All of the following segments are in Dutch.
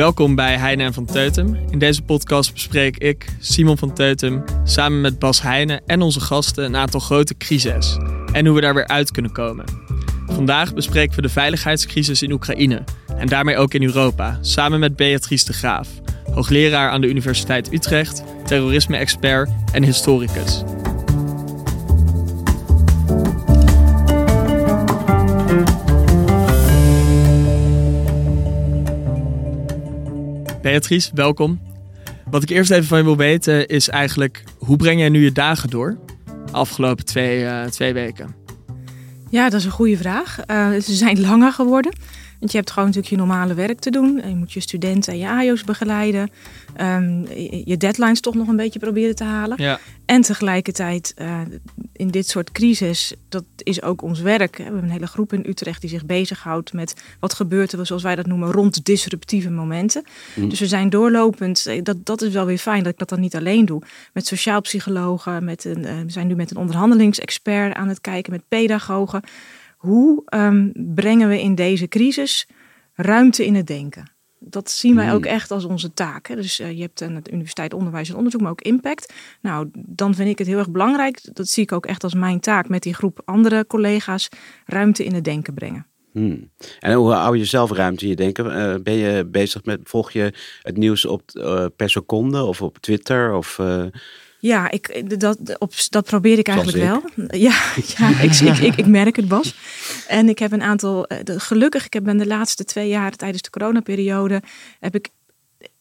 Welkom bij Heine van Teutem. In deze podcast bespreek ik, Simon van Teutem, samen met Bas Heine en onze gasten een aantal grote crises en hoe we daar weer uit kunnen komen. Vandaag bespreken we de veiligheidscrisis in Oekraïne en daarmee ook in Europa, samen met Beatrice de Graaf, hoogleraar aan de Universiteit Utrecht, terrorisme-expert en historicus. Beatrice, welkom. Wat ik eerst even van je wil weten is eigenlijk... hoe breng jij nu je dagen door? Afgelopen twee, uh, twee weken. Ja, dat is een goede vraag. Uh, ze zijn langer geworden. Want je hebt gewoon natuurlijk je normale werk te doen. Je moet je studenten en je AJO's begeleiden. Um, je deadlines toch nog een beetje proberen te halen. Ja. En tegelijkertijd uh, in dit soort crisis, dat is ook ons werk. We hebben een hele groep in Utrecht die zich bezighoudt met wat gebeurt er, zoals wij dat noemen, rond disruptieve momenten. Mm. Dus we zijn doorlopend, eh, dat, dat is wel weer fijn dat ik dat dan niet alleen doe. Met sociaal psychologen, met een, uh, we zijn nu met een onderhandelingsexpert aan het kijken, met pedagogen. Hoe um, brengen we in deze crisis ruimte in het denken? Dat zien wij ook echt als onze taak. Hè. Dus uh, je hebt aan het Universiteit Onderwijs en Onderzoek, maar ook impact. Nou, dan vind ik het heel erg belangrijk. Dat zie ik ook echt als mijn taak met die groep andere collega's. Ruimte in het denken brengen. Hmm. En hoe hou je zelf ruimte in je denken? Uh, ben je bezig met, volg je het nieuws op, uh, per seconde of op Twitter? Of, ja, ik, dat, op, dat probeer ik eigenlijk wel. Ja, ja ik, ik, ik, ik, merk het, Bas. En ik heb een aantal, gelukkig, ik heb ben de laatste twee jaar tijdens de coronaperiode, heb ik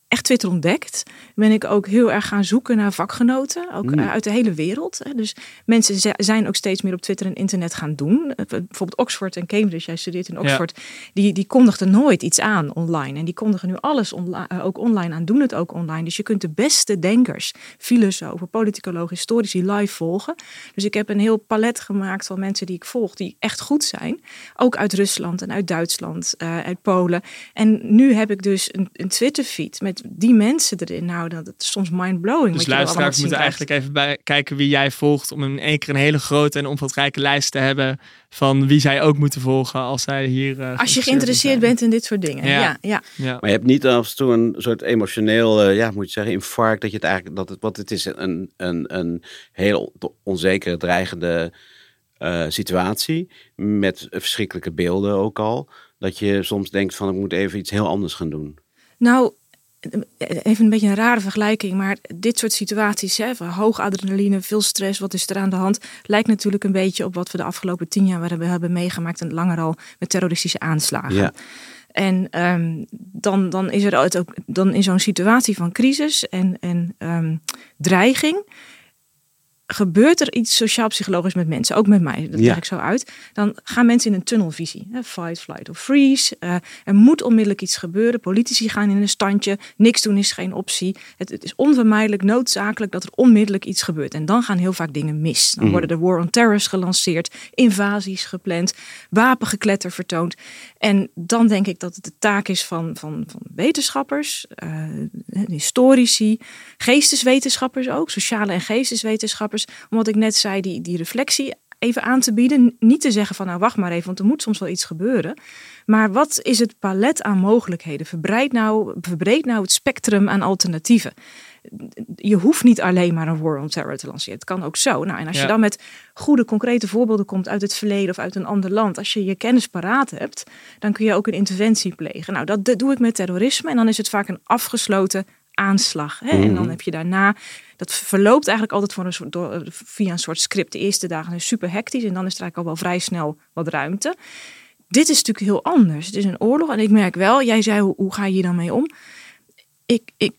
echt Twitter ontdekt, ben ik ook heel erg gaan zoeken naar vakgenoten, ook mm. uit de hele wereld. Dus mensen zijn ook steeds meer op Twitter en internet gaan doen. Eh, bijvoorbeeld Oxford en Cambridge, jij studeert in Oxford, ja. die, die kondigden nooit iets aan online. En die kondigen nu alles eh, ook online aan, doen het ook online. Dus je kunt de beste denkers, filosofen, politicologen, historici live volgen. Dus ik heb een heel palet gemaakt van mensen die ik volg, die echt goed zijn. Ook uit Rusland en uit Duitsland, uit Polen. En nu heb ik dus een, een Twitter-feed met die mensen erin. Nou, dat, is soms mind-blowing. Dus luisteraars moeten eigenlijk even bij kijken wie jij volgt. Om in één keer een hele grote en omvatrijke lijst te hebben. Van wie zij ook moeten volgen als zij hier. Uh, als je geïnteresseerd bent in dit soort dingen. Ja. Ja, ja. ja. Maar je hebt niet af en toe een soort emotioneel, uh, ja, moet je zeggen, infarct. Dat je het eigenlijk, dat het, wat het is een, een, een heel onzekere, dreigende uh, situatie. Met verschrikkelijke beelden ook al. Dat je soms denkt van ik moet even iets heel anders gaan doen. Nou, even een beetje een rare vergelijking, maar dit soort situaties, hè, van hoog adrenaline, veel stress, wat is er aan de hand, lijkt natuurlijk een beetje op wat we de afgelopen tien jaar hebben, hebben meegemaakt en langer al met terroristische aanslagen. Ja. En um, dan, dan is er ook dan in zo'n situatie van crisis en, en um, dreiging gebeurt er iets sociaal-psychologisch met mensen, ook met mij, dat leg ik zo uit, dan gaan mensen in een tunnelvisie. Hè, fight, flight of freeze. Uh, er moet onmiddellijk iets gebeuren. Politici gaan in een standje. Niks doen is geen optie. Het, het, is onvermijdelijk, noodzakelijk dat er onmiddellijk iets gebeurt. En dan gaan heel vaak dingen mis. Dan mm. worden de war on terrors gelanceerd, invasies gepland, wapengekletter vertoond. En dan denk ik dat het de taak is van, van, van wetenschappers, uh, historici, geesteswetenschappers ook, sociale en geesteswetenschappers omdat ik net zei, die, die reflectie even aan te bieden. Niet te zeggen van nou wacht maar even, want er moet soms wel iets gebeuren. Maar wat is het palet aan mogelijkheden? Verbreid nou, verbreed nou het spectrum aan alternatieven. Je hoeft niet alleen maar een war on terror te lanceren. Het kan ook zo. Nou, en als je dan met goede, concrete voorbeelden komt uit het verleden of uit een ander land, als je je kennis paraat hebt, dan kun je ook een interventie plegen. Nou, dat, dat doe ik met terrorisme en dan is het vaak een afgesloten aanslag. Hè? En dan Mhm. heb je daarna, dat verloopt eigenlijk altijd voor een soort, door, via een soort script. De eerste dagen is super hectisch en dan is er eigenlijk al wel vrij snel wat ruimte. Dit is natuurlijk heel anders. Het is een oorlog en ik merk wel, jij zei hoe, hoe ga je hier dan mee om? Ik, ik,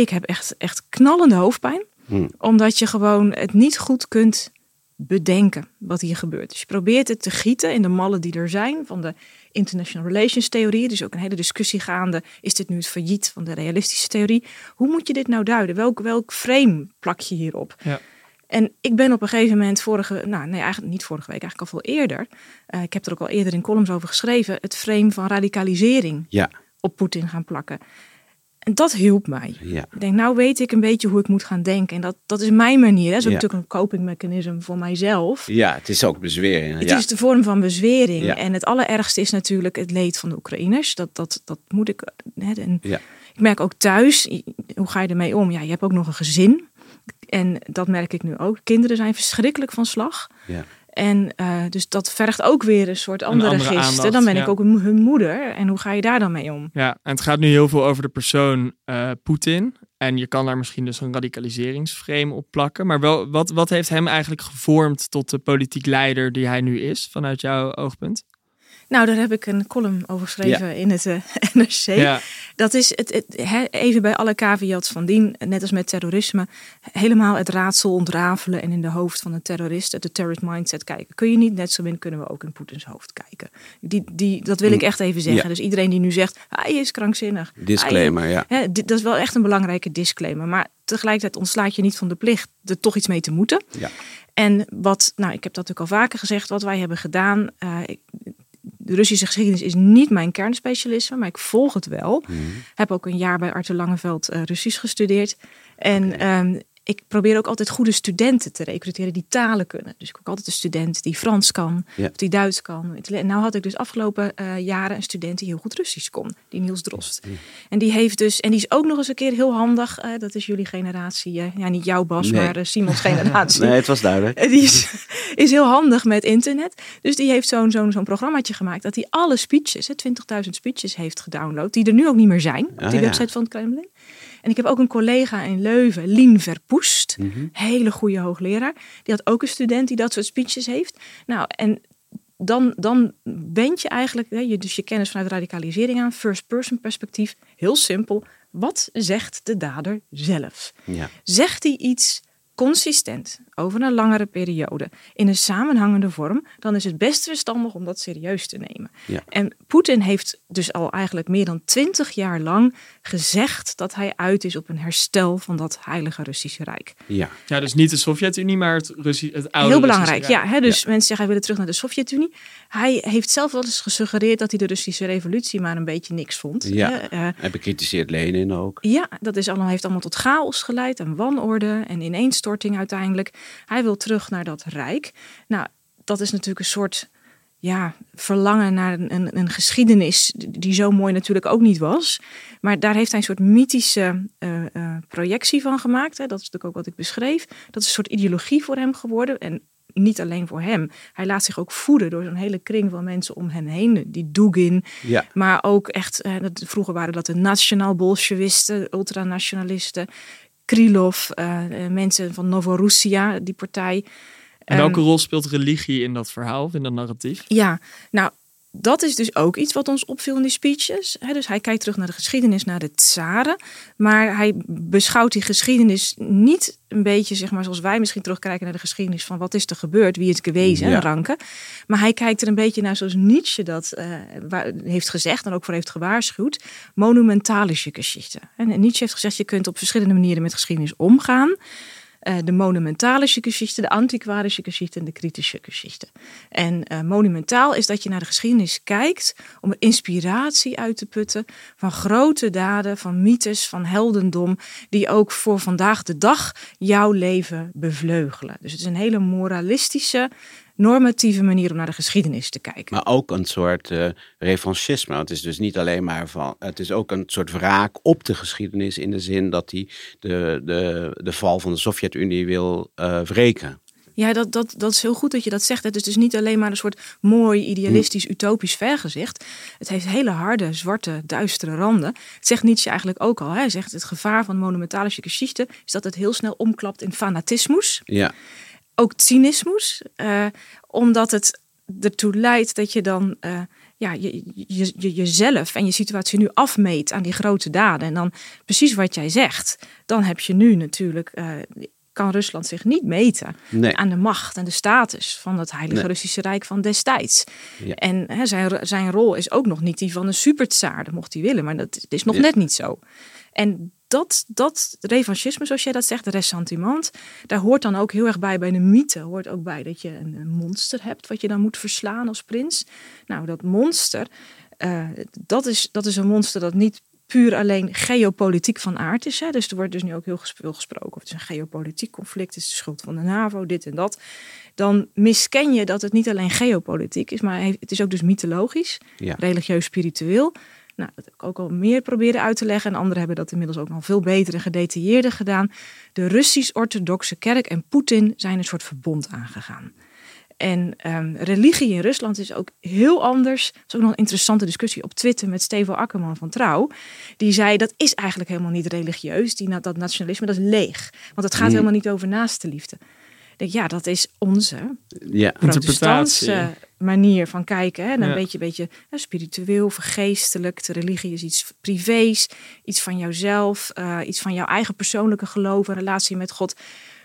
ik heb echt, echt knallende hoofdpijn, Hmm. omdat je gewoon het niet goed kunt bedenken wat hier gebeurt. Dus je probeert het te gieten in de mallen die er zijn van de international relations theorie. Er is ook een hele discussie gaande. Is dit nu het failliet van de realistische theorie? Hoe moet je dit nou duiden? Welk, welk frame plak je hierop? Ja. En ik ben op een gegeven moment vorige, nou nee, eigenlijk niet vorige week, eigenlijk al veel eerder. eh, ik heb er ook al eerder in columns over geschreven. Het frame van radicalisering Ja, op Poetin gaan plakken. En dat hielp mij. ja. Ik denk, nou weet ik een beetje hoe ik moet gaan denken. En dat, dat is mijn manier. Hè. Dat is ook Ja. natuurlijk een copingmechanisme voor mijzelf. ja, het is ook bezwering. Het ja. is de vorm van bezwering. En het allerergste is natuurlijk het leed van de Oekraïners. Dat, dat, dat moet ik. Hè, en Ja. Ik merk ook thuis, hoe ga je ermee om? Ja, je hebt ook nog een gezin. En dat merk ik nu ook. Kinderen zijn verschrikkelijk van slag. Ja. En eh, dus dat vergt ook weer een soort andere, andere gisten. dan ben ja. ik ook hun hun moeder. En hoe ga je daar dan mee om? Ja, en het gaat nu heel veel over de persoon eh, Poetin. En je kan daar misschien dus een radicaliseringsframe op plakken. Maar wel, wat, wat heeft hem eigenlijk gevormd tot de politiek leider die hij nu is, vanuit jouw oogpunt? Nou, daar heb ik een column over geschreven in het eh, NRC. Ja, Dat is het, het, even bij alle caveats van dien, net als met terrorisme, helemaal het raadsel ontrafelen en in de hoofd van een terrorist, de terrorist mindset kijken. Kun je niet, net zo min kunnen we ook in Poetins hoofd kijken. Die, die, dat wil ik echt even zeggen. Ja. Dus iedereen die nu zegt, hij is krankzinnig. Disclaimer, ja. Dit- dat is wel echt een belangrijke disclaimer. Maar tegelijkertijd ontslaat je niet van de plicht er toch iets mee te moeten. Ja. En wat, nou, ik heb dat natuurlijk al vaker gezegd, wat wij hebben gedaan. eh, ik- de Russische geschiedenis is niet mijn kernspecialisme, maar ik volg het wel. Mhm. Heb ook een jaar bij Arthur Langeveld eh, Russisch gestudeerd. En ik probeer ook altijd goede studenten te recruteren die talen kunnen. Dus ik heb ook altijd een student die Frans kan, Ja. of die Duits kan. En nou had ik dus afgelopen eh, jaren een student die heel goed Russisch kon, die Niels Drost. En die heeft dus, en die is ook nog eens een keer heel handig. eh, dat is jullie generatie, eh, ja niet jouw Bas, Nee. maar Simons generatie. Nee, het was duidelijk. En Die is, is heel handig met internet. Dus die heeft zo'n zo'n zo'n programmaatje gemaakt dat hij alle speeches, hè, 20.000 speeches heeft gedownload, die er nu ook niet meer zijn op Ah, die ja. website van het Kremlin. En ik heb ook een collega in Leuven, Lien Verpoest, Mhm. hele goede hoogleraar. Die had ook een student die dat soort speeches heeft. Nou, en dan, dan wend je eigenlijk hè, je, dus je kennis vanuit radicalisering aan, first person perspectief, heel simpel. Wat zegt de dader zelf? Ja. Zegt hij iets consistent over een langere periode in een samenhangende vorm, dan is het best verstandig om dat serieus te nemen. Ja. En Poetin heeft dus al eigenlijk meer dan twintig jaar lang gezegd dat hij uit is op een herstel van dat heilige Russische Rijk. Ja. ja dus niet de Sovjet-Unie, maar het, Russi het oude Heel belangrijk, ja. Hè, dus mensen zeggen hij willen terug naar de Sovjet-Unie. Hij heeft zelf wel eens gesuggereerd dat hij de Russische revolutie maar een beetje niks vond. Ja. Eh, Hij bekritiseerd Lenin ook. ja, dat is allemaal, heeft allemaal tot chaos geleid en wanorde en ineenstorting uiteindelijk. Hij wil terug naar dat rijk. Nou, dat is natuurlijk een soort ja, verlangen naar een, een, een geschiedenis die zo mooi natuurlijk ook niet was. Maar daar heeft hij een soort mythische eh, eh, projectie van gemaakt. Hè. Dat is natuurlijk ook wat ik beschreef. Dat is een soort ideologie voor hem geworden. En niet alleen voor hem. Hij laat zich ook voeden door zo'n hele kring van mensen om hem heen. Die Dugin, Ja. maar ook echt, eh, dat, vroeger waren dat de nationaal-bolshevisten, ultranationalisten. Krylov, eh, eh, mensen van Novorussia, die partij. En welke Ehm, rol speelt religie in dat verhaal, in dat narratief? ja, nou, dat is dus ook iets wat ons opviel in die speeches. Dus hij kijkt terug naar de geschiedenis, naar de tsaren. Maar hij beschouwt die geschiedenis niet een beetje, zeg maar, zoals wij misschien terugkijken naar de geschiedenis van wat is er gebeurd, wie is geweest, Ja. en ranken. Maar hij kijkt er een beetje naar zoals Nietzsche dat eh, heeft gezegd en ook voor heeft gewaarschuwd. Monumentalische geschichte. En Nietzsche heeft gezegd, je kunt op verschillende manieren met geschiedenis omgaan. Eh, de monumentalische geschichte, de antiquarische geschichte en de kritische geschichte. En eh, monumentaal is dat je naar de geschiedenis kijkt om inspiratie uit te putten van grote daden, van mythes, van heldendom, die ook voor vandaag de dag jouw leven bevleugelen. Dus het is een hele moralistische, normatieve manier om naar de geschiedenis te kijken. Maar ook een soort uh, revanchisme. Het is dus niet alleen maar van. Het is ook een soort wraak op de geschiedenis. In de zin dat hij de, de, de val van de Sovjet-Unie wil uh, wreken. Ja, dat, dat, dat is heel goed dat je dat zegt. Het is dus niet alleen maar een soort mooi, idealistisch, hm. utopisch vergezicht. Het heeft hele harde, zwarte, duistere randen. Het zegt Nietzsche eigenlijk ook al. Hij zegt het gevaar van monumentalische geschichte is dat het heel snel omklapt in fanatismus. Ja. Ook cynismus. Uh, omdat het ertoe leidt dat je dan... Uh, ja, je, je, je, jezelf en je situatie nu afmeet aan die grote daden. En dan precies wat jij zegt. Dan heb je nu natuurlijk uh, kan Rusland zich niet meten aan de macht en de status van het Heilige Russische Rijk van destijds. En hè, zijn, zijn rol is ook nog niet die van een supertsaar, dat mocht hij willen, maar dat is nog net niet zo. En dat, dat revanchisme, zoals jij dat zegt, de ressentiment, daar hoort dan ook heel erg bij, bij de mythe, hoort ook bij dat je een, monster hebt wat je dan moet verslaan als prins. Nou, dat monster, uh, dat, is, dat is een monster dat niet puur alleen geopolitiek van aard is. Hè. Dus er wordt dus nu ook heel veel gesproken of het is een geopolitiek conflict, het is de schuld van de NAVO, dit en dat. Dan misken je dat het niet alleen geopolitiek is, maar het is ook dus mythologisch, religieus, spiritueel. Nou, dat heb ik ook al meer proberen uit te leggen. En anderen hebben dat inmiddels ook nog veel beter en gedetailleerder gedaan. De Russisch-Orthodoxe Kerk en Poetin zijn een soort verbond aangegaan. En um, religie in Rusland is ook heel anders. Dat is ook nog een interessante discussie op Twitter met Stevo Akkerman van Trouw. Die zei dat is eigenlijk helemaal niet religieus. Die, dat nationalisme, dat is leeg. Want het gaat mm. helemaal niet over naaste liefde. Ik denk, ja, dat is onze ja. protestantse manier van kijken. Hè? een beetje, beetje spiritueel, vergeestelijk. De religie is iets privés, iets van jouzelf, uh, iets van jouw eigen persoonlijke geloof en relatie met God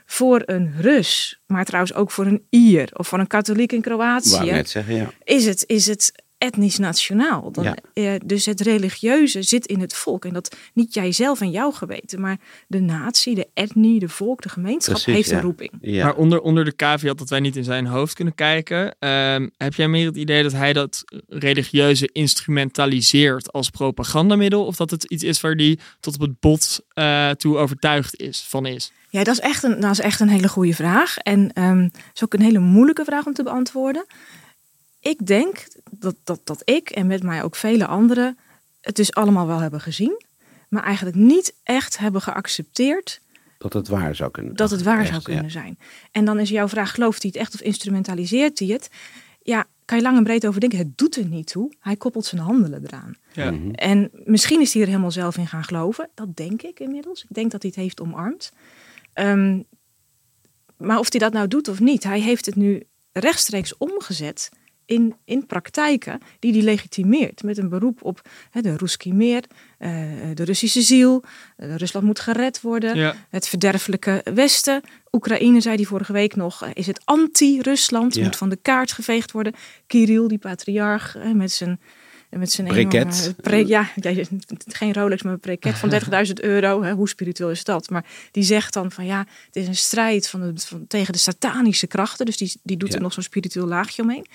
voor een Rus, maar trouwens ook voor een Ier of voor een katholiek in Kroatië, net zeggen, ja. is, het, is het etnisch nationaal. Dan, eh, dus het religieuze zit in het volk. En dat niet jijzelf en jouw geweten, maar de natie, de etnie, de volk, de gemeenschap heeft een roeping. Maar onder, onder de caveat dat wij niet in zijn hoofd kunnen kijken, ehm, heb jij meer het idee dat hij dat religieuze instrumentaliseert als propagandamiddel? Of dat het iets is waar die tot op het bot uh, toe overtuigd is, van is? Ja, dat is echt een, dat is echt een hele goede vraag. En um, is ook een hele moeilijke vraag om te beantwoorden. Ik denk dat, dat, dat ik en met mij ook vele anderen het dus allemaal wel hebben gezien, maar eigenlijk niet echt hebben geaccepteerd. Dat het waar zou kunnen Dat het waar zou kunnen zijn. En dan is jouw vraag: gelooft hij het echt of instrumentaliseert hij het? Ja, kan je lang en breed over denken. Het doet er niet toe. Hij koppelt zijn handelen eraan. Ja. Mhm. En misschien is hij er helemaal zelf in gaan geloven. Dat denk ik inmiddels. Ik denk dat hij het heeft omarmd. Um, maar of hij dat nou doet of niet, hij heeft het nu rechtstreeks omgezet in, in praktijken die hij legitimeert. Met een beroep op hè, de Ruski Meer, uh, de Russische ziel. Uh, Rusland moet gered worden. Ja. Het verderfelijke Westen. Oekraïne, zei hij vorige week nog, uh, is het anti-Rusland. Ja. Moet van de kaart geveegd worden. Kirill, die patriarch, met zijn met zijn Briket. Pre, ja, geen Rolex, maar een preket van 30.000 euro. Hè, hoe spiritueel is dat? Maar die zegt dan van ja, het is een strijd van de, van, tegen de satanische krachten. Dus die, die doet er nog zo'n spiritueel laagje omheen.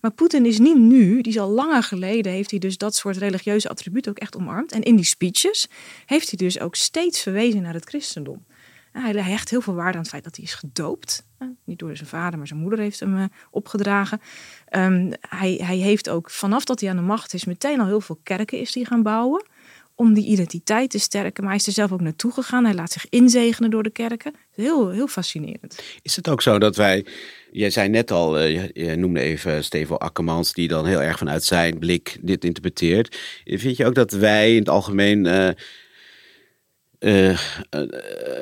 Maar Poetin is niet nu, die is al langer geleden, heeft hij dus dat soort religieuze attributen ook echt omarmd. En in die speeches heeft hij dus ook steeds verwezen naar het christendom. Hij hecht heel veel waarde aan het feit dat hij is gedoopt. Niet door zijn vader, maar zijn moeder heeft hem eh, opgedragen. Um, hij, hij heeft ook vanaf dat hij aan de macht is, meteen al heel veel kerken is die gaan bouwen. Om die identiteit te sterken. Maar hij is er zelf ook naartoe gegaan. Hij laat zich inzegenen door de kerken. Heel, heel fascinerend. Is het ook zo dat wij. Jij zei net al, uh, je, noemde even Stevo Akkermans, die dan heel erg vanuit zijn blik dit interpreteert. Vind je ook dat wij in het algemeen. Uh,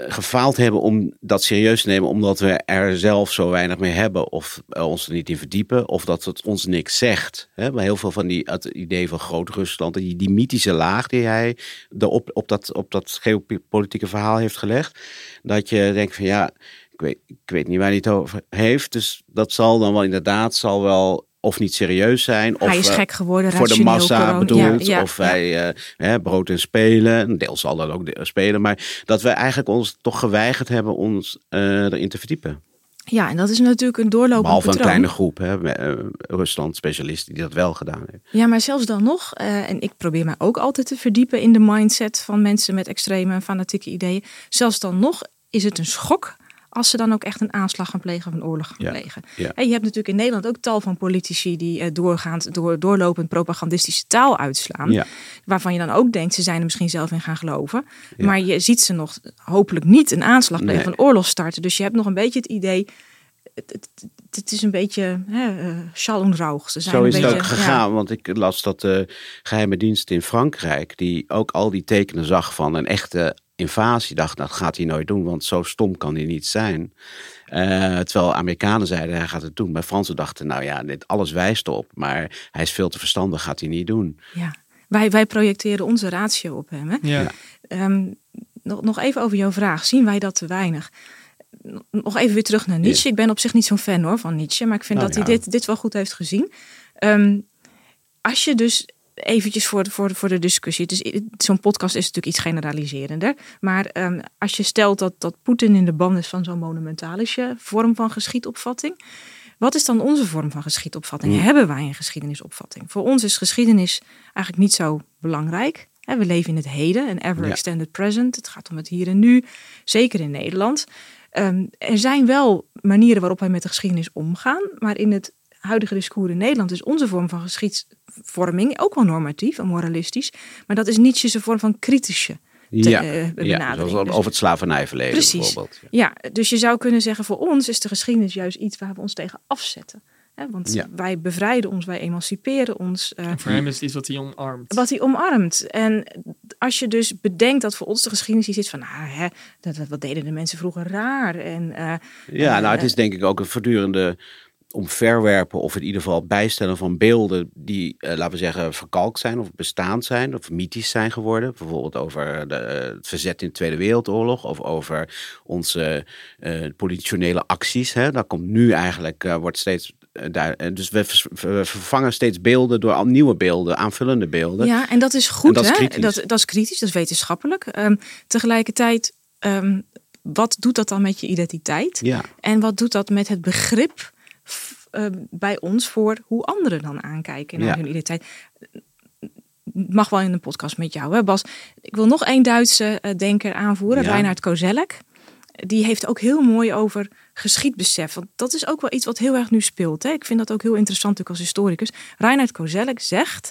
gefaald hebben om dat serieus te nemen, omdat we er zelf zo weinig mee hebben of ons er niet in verdiepen, of dat het ons niks zegt. Hè? Maar heel veel van die, het idee van Groot-Rusland, die, die mythische laag die hij op, op, dat, op dat geopolitieke verhaal heeft gelegd, dat je denkt van ja, ik weet, ik weet niet waar hij het over heeft, dus dat zal dan wel inderdaad, zal wel of niet serieus zijn. Of, hij is gek geworden, voor de massa bedoeld. Ja, of wij uh, brood en spelen. Deel zal dat ook spelen. Maar dat we eigenlijk ons toch geweigerd hebben ons uh, erin te verdiepen. Ja, en dat is natuurlijk een doorlopend Behalve patroon. een kleine groep, hè, uh, Rusland-specialisten die dat wel gedaan hebben. Ja, maar zelfs dan nog, uh, en ik probeer mij ook altijd te verdiepen in de mindset van mensen met extreme en fanatieke ideeën. Zelfs dan nog is het een schok als ze dan ook echt een aanslag gaan plegen of een oorlog gaan Ja, plegen. ja. En je hebt natuurlijk in Nederland ook tal van politici die eh, doorgaand, door, doorlopend propagandistische taal uitslaan. Ja. Waarvan je dan ook denkt, ze zijn er misschien zelf in gaan geloven. Maar je ziet ze nog hopelijk niet een aanslag plegen Nee. of een oorlog starten. Dus je hebt nog een beetje het idee, het, het, is een beetje hè, uh, schall und rauch. Ze zijn Zo een is het beetje, ook gegaan, want ik las dat de geheime dienst in Frankrijk, die ook al die tekenen zag van een echte invasie, dacht dat gaat hij nooit doen, want zo stom kan hij niet zijn. Eh, terwijl Amerikanen zeiden hij gaat het doen, maar Fransen dachten nou ja, dit alles wijst op, maar hij is veel te verstandig, gaat hij niet doen. Ja. Wij, wij projecteren onze ratio op hem. Hè? Ja. Ehm, nog, nog even over jouw vraag. Zien wij dat te weinig? Nog even weer terug naar Nietzsche. Ik ben op zich niet zo'n fan hoor van Nietzsche. Maar ik vind Nou dat ja. hij dit, dit wel goed heeft gezien. Ehm, als je dus eventjes voor, de- voor, de- voor de discussie. Dus zo'n podcast is natuurlijk iets generaliserender. Maar ehm, als je stelt dat, dat Poetin in de band is van zo'n monumentalische vorm van geschiedopvatting. Wat is dan onze vorm van geschiedopvatting? Hebben wij een geschiedenisopvatting? Voor ons is geschiedenis eigenlijk niet zo belangrijk. We leven in het heden, een ever Ja. extended present. Het gaat om het hier en nu, zeker in Nederland. Ehm, er zijn wel manieren waarop wij met de geschiedenis omgaan, maar in het huidige discours in Nederland is onze vorm van geschiedsvorming ook wel normatief en moralistisch, maar dat is Nietzsche's vorm van kritische te- ja, eh, ja benadering. zoals Dus- over het slavernijverleden Precies. bijvoorbeeld. ja, dus je zou kunnen zeggen, voor ons is de geschiedenis juist iets waar we ons tegen afzetten. Hè, want Ja. wij bevrijden ons, wij emanciperen ons. eh, En voor hem is het iets wat hij omarmt. wat hij omarmt. En als je dus bedenkt dat voor ons de geschiedenis hier zit van, nou, hè, dat, wat deden de mensen vroeger raar? En, eh, Ja, nou, het is denk ik ook een voortdurende omverwerpen of in ieder geval bijstellen van beelden die, eh, laten we zeggen, verkalkt zijn of bestaand zijn of mythisch zijn geworden. Bijvoorbeeld over de, eh, het verzet in de Tweede Wereldoorlog of over onze politionele acties. Hè. Daar komt nu eigenlijk, wordt steeds daar, dus we vervangen steeds beelden door al nieuwe beelden, aanvullende beelden. Ja, en dat is goed. En dat is hè? kritisch. Dat, dat is kritisch, dat is wetenschappelijk. Ehm, tegelijkertijd, ehm, wat doet dat dan met je identiteit? Ja. En wat doet dat met het begrip eh, bij ons voor hoe anderen dan aankijken naar Ja. hun identiteit? Mag wel in een podcast met jou, hè Bas? Ik wil nog één Duitse eh, denker aanvoeren, Ja. Reinhard Kozelek. Die heeft ook heel mooi over geschiedbesef. Want dat is ook wel iets wat heel erg nu speelt. Hè? Ik vind dat ook heel interessant natuurlijk als historicus. Reinhard Kozelek zegt...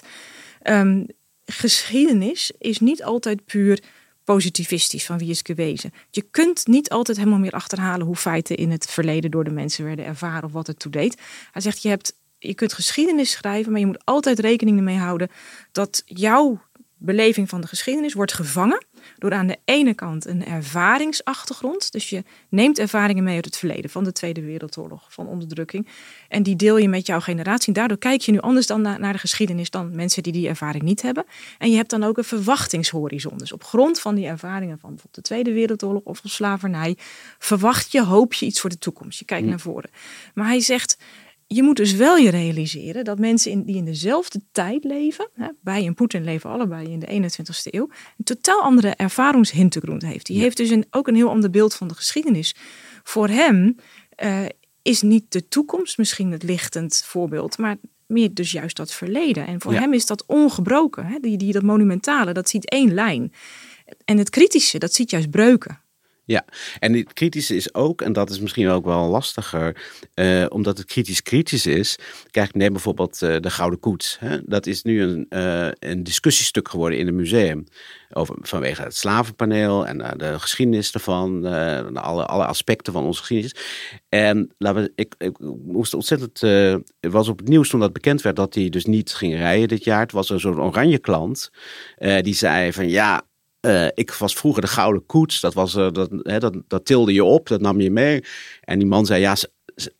ehm, geschiedenis is niet altijd puur positivistisch van wie is gewezen. Je kunt niet altijd helemaal meer achterhalen hoe feiten in het verleden door de mensen werden ervaren of wat het toe deed. Hij zegt je hebt je kunt geschiedenis schrijven, maar je moet altijd rekening ermee houden dat jouw beleving van de geschiedenis wordt gevangen door aan de ene kant een ervaringsachtergrond. Dus je neemt ervaringen mee uit het verleden van de Tweede Wereldoorlog, van onderdrukking. En die deel je met jouw generatie. En daardoor kijk je nu anders dan naar, naar de geschiedenis dan mensen die die ervaring niet hebben. En je hebt dan ook een verwachtingshorizon. Dus op grond van die ervaringen van bijvoorbeeld de Tweede Wereldoorlog of van slavernij, verwacht je, hoop je iets voor de toekomst. Je kijkt naar voren. Maar hij zegt, je moet dus wel je realiseren dat mensen in, die in dezelfde tijd leven, hè, bij en Poetin leven allebei in de 21ste eeuw, een totaal andere ervaringshintergrond heeft. Die heeft dus een, ook een heel ander beeld van de geschiedenis. Voor hem eh, is niet de toekomst misschien het lichtend voorbeeld, maar meer dus juist dat verleden. En voor Ja. hem is dat ongebroken. Hè? Die, die, dat monumentale, dat ziet één lijn. En het kritische, dat ziet juist breuken. Ja, en het kritische is ook, en dat is misschien ook wel lastiger, eh, omdat het kritisch kritisch is. Kijk, neem bijvoorbeeld eh, de Gouden Koets. Hè? Dat is nu een, eh, een discussiestuk geworden in het museum. Over, vanwege het slavenpaneel en de geschiedenis ervan, alle, alle aspecten van onze geschiedenis. En laten ik, ik moest ontzettend, het was op het nieuws toen dat bekend werd dat hij dus niet ging rijden dit jaar. Het was er zo'n oranje klant, die zei van ja, eh, ik was vroeger de gouden koets. Dat, was, eh, dat, hè, dat, dat tilde je op, dat nam je mee. En die man zei, ja,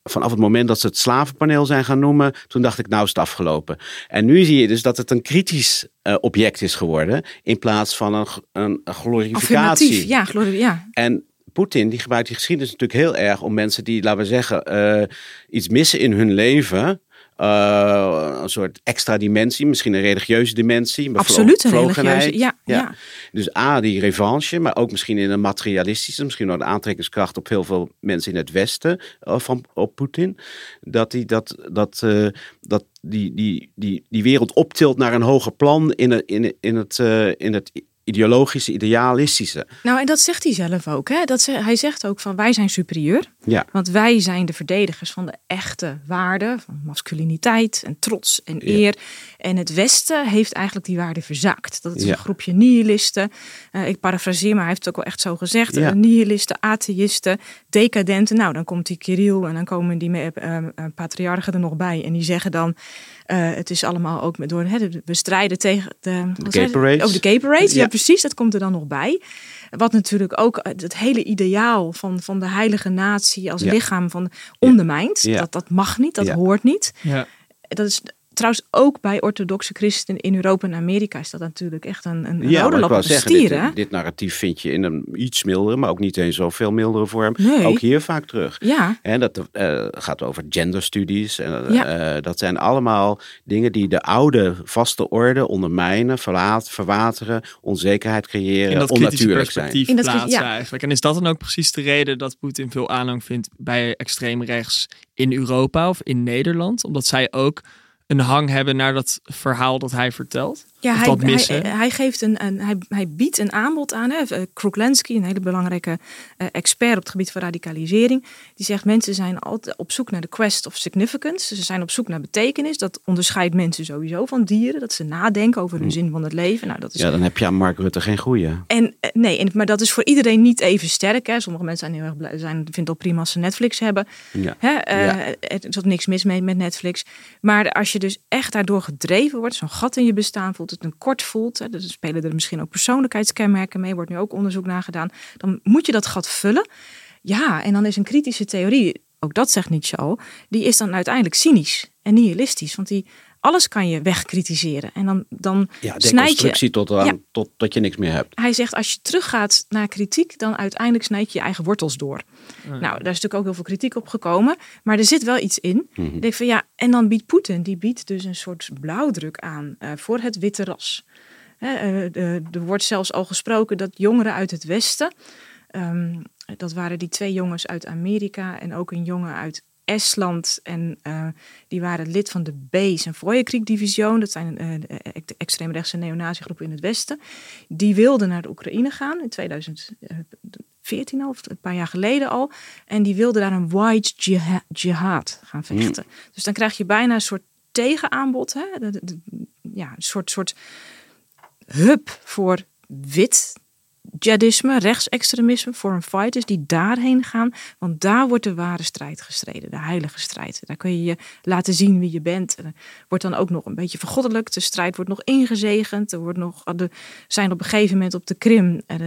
vanaf het moment dat ze het slavenpaneel zijn gaan noemen, toen dacht ik, nou is het afgelopen. En nu zie je dus dat het een kritisch eh, object is geworden, in plaats van een, een, een glorificatie. Affirmatief, ja. En Poetin die gebruikt die geschiedenis natuurlijk heel erg om mensen die, laten we zeggen, iets missen in hun leven. Eh, een soort extra dimensie, misschien een religieuze dimensie. Absoluut een religieuze, ja, ja. Dus A, die revanche, maar ook misschien in een materialistische, misschien nog de aantrekkingskracht op heel veel mensen in het Westen eh, van, op Poetin. Dat die, dat, dat, eh, dat die, die, die, die wereld optilt naar een hoger plan in het, in, in het, in het ideologische, idealistische. Nou, en dat zegt hij zelf ook. Hè? Dat ze, hij zegt ook van wij zijn superieur. Ja. Want wij zijn de verdedigers van de echte waarden. Van masculiniteit en trots en eer. En het Westen heeft eigenlijk die waarden verzaakt. Dat is Ja. een groepje nihilisten. Eh, ik parafraseer, maar hij heeft het ook wel echt zo gezegd. Ja. Eh, nihilisten, atheïsten, decadenten. Nou, dan komt die Kirill en dan komen die eh, patriarchen er nog bij. En die zeggen dan... eh, het is allemaal ook met door. Hè, de- we strijden tegen de, gay parades. Oh, de gay. Ja. Ja. precies. Dat komt er dan nog bij. Wat natuurlijk ook het hele ideaal van, van de heilige natie als Ja. lichaam van ondermijnt. Ja. Dat, dat mag niet, dat Ja. hoort niet. Ja. Dat is trouwens ook bij orthodoxe christenen in Europa en Amerika is dat natuurlijk echt een, een Ja, rode maar ik lap wou op de zeggen, stier. dit, hè? dit narratief vind je in een iets mildere, maar ook niet eens zoveel mildere vorm. Nee. Ook hier vaak terug. Ja, En dat eh, gaat over genderstudies. En, Ja. eh, dat zijn allemaal dingen die de oude vaste orde ondermijnen, verlaat, verwateren, onzekerheid creëren, in dat onnatuurlijk zijn. perspectief In dat plaatsen ja. eigenlijk. En is dat dan ook precies de reden dat Poetin veel aanhang vindt bij extreem rechts in Europa of in Nederland? Omdat zij ook een hang hebben naar dat verhaal dat hij vertelt? Ja hij, missen? hij, hij, geeft een, een, hij, hij biedt een aanbod aan. Hè. Eh, Kruklenski, een hele belangrijke eh, expert op het gebied van radicalisering. Die zegt mensen zijn altijd op zoek naar de quest of significance. Ze zijn op zoek naar betekenis. Dat onderscheidt mensen sowieso van dieren. Dat ze nadenken over hun zin van het leven. Nou, dat is Ja, dan heb je aan Mark Rutte geen goeie. En eh, nee, en, maar dat is voor iedereen niet even sterk. Hè. Sommige mensen zijn heel erg blij, zijn, vinden het al prima als ze Netflix hebben. Ja. Hè, eh, Ja. Er is niks mis mee met Netflix. Maar als je dus echt daardoor gedreven wordt, zo'n gat in je bestaan voelt, het een kort voelt, hè, dus spelen er misschien ook persoonlijkheidskenmerken mee, wordt nu ook onderzoek naar gedaan, dan moet je dat gat vullen. Ja, en dan is een kritische theorie, ook dat zegt Nietzsche al, die is dan uiteindelijk cynisch en nihilistisch. Want die, alles kan je wegkritiseren. En dan, dan Ja, snijd je deconstructie tot, aan, Ja. tot dat je niks meer hebt. hij zegt als je teruggaat naar kritiek, dan uiteindelijk snijd je je eigen wortels door. Nou, daar is natuurlijk ook heel veel kritiek op gekomen, maar er zit wel iets in. Ik denk van ja, en dan biedt Poetin, die biedt dus een soort blauwdruk aan eh, voor het witte ras. Hè, eh, de- er wordt zelfs al gesproken dat jongeren uit het Westen, ehm, dat waren die twee jongens uit Amerika en ook een jongen uit Estland. En eh, die waren lid van de Bees en Voyenkrieg-division. Dat zijn eh, de ex- extreemrechtse neonaziegroepen in het Westen. Die wilden naar de Oekraïne gaan in 2014 al, of een paar jaar geleden al. En die wilden daar een white jiha- jihad gaan vechten. Dus dan krijg je bijna een soort tegenaanbod. Hè? De- de- de- ja, een soort, soort hub voor wit jihadisme, rechtsextremisme, foreign fighters die daarheen gaan. Want daar wordt de ware strijd gestreden, de heilige strijd. Daar kun je je laten zien wie je bent. Wordt dan ook nog een beetje vergoddelijk. De strijd wordt nog ingezegend. Er wordt nog, er zijn op een gegeven moment op de Krim eh,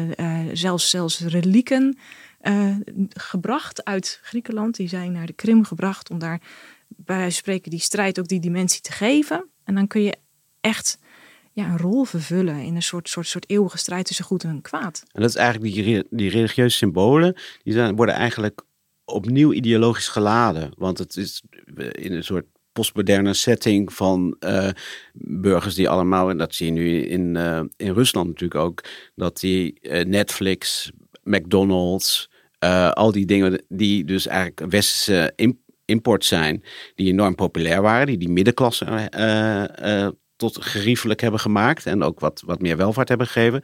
zelfs, zelfs relieken eh, gebracht uit Griekenland. Die zijn naar de Krim gebracht om daar bij spreken die strijd ook die dimensie te geven. En dan kun je echt ja, een rol vervullen in een soort, soort, soort eeuwige strijd tussen goed en kwaad. En dat is eigenlijk die, die religieuze symbolen, die zijn, worden eigenlijk opnieuw ideologisch geladen. Want het is in een soort postmoderne setting van eh, burgers die allemaal, en dat zie je nu in, eh, in Rusland natuurlijk ook, dat die eh, Netflix, McDonald's, eh, al die dingen die dus eigenlijk westerse im- import zijn, die enorm populair waren, die die middenklasse eh, eh, tot geriefelijk hebben gemaakt en ook wat, wat meer welvaart hebben gegeven,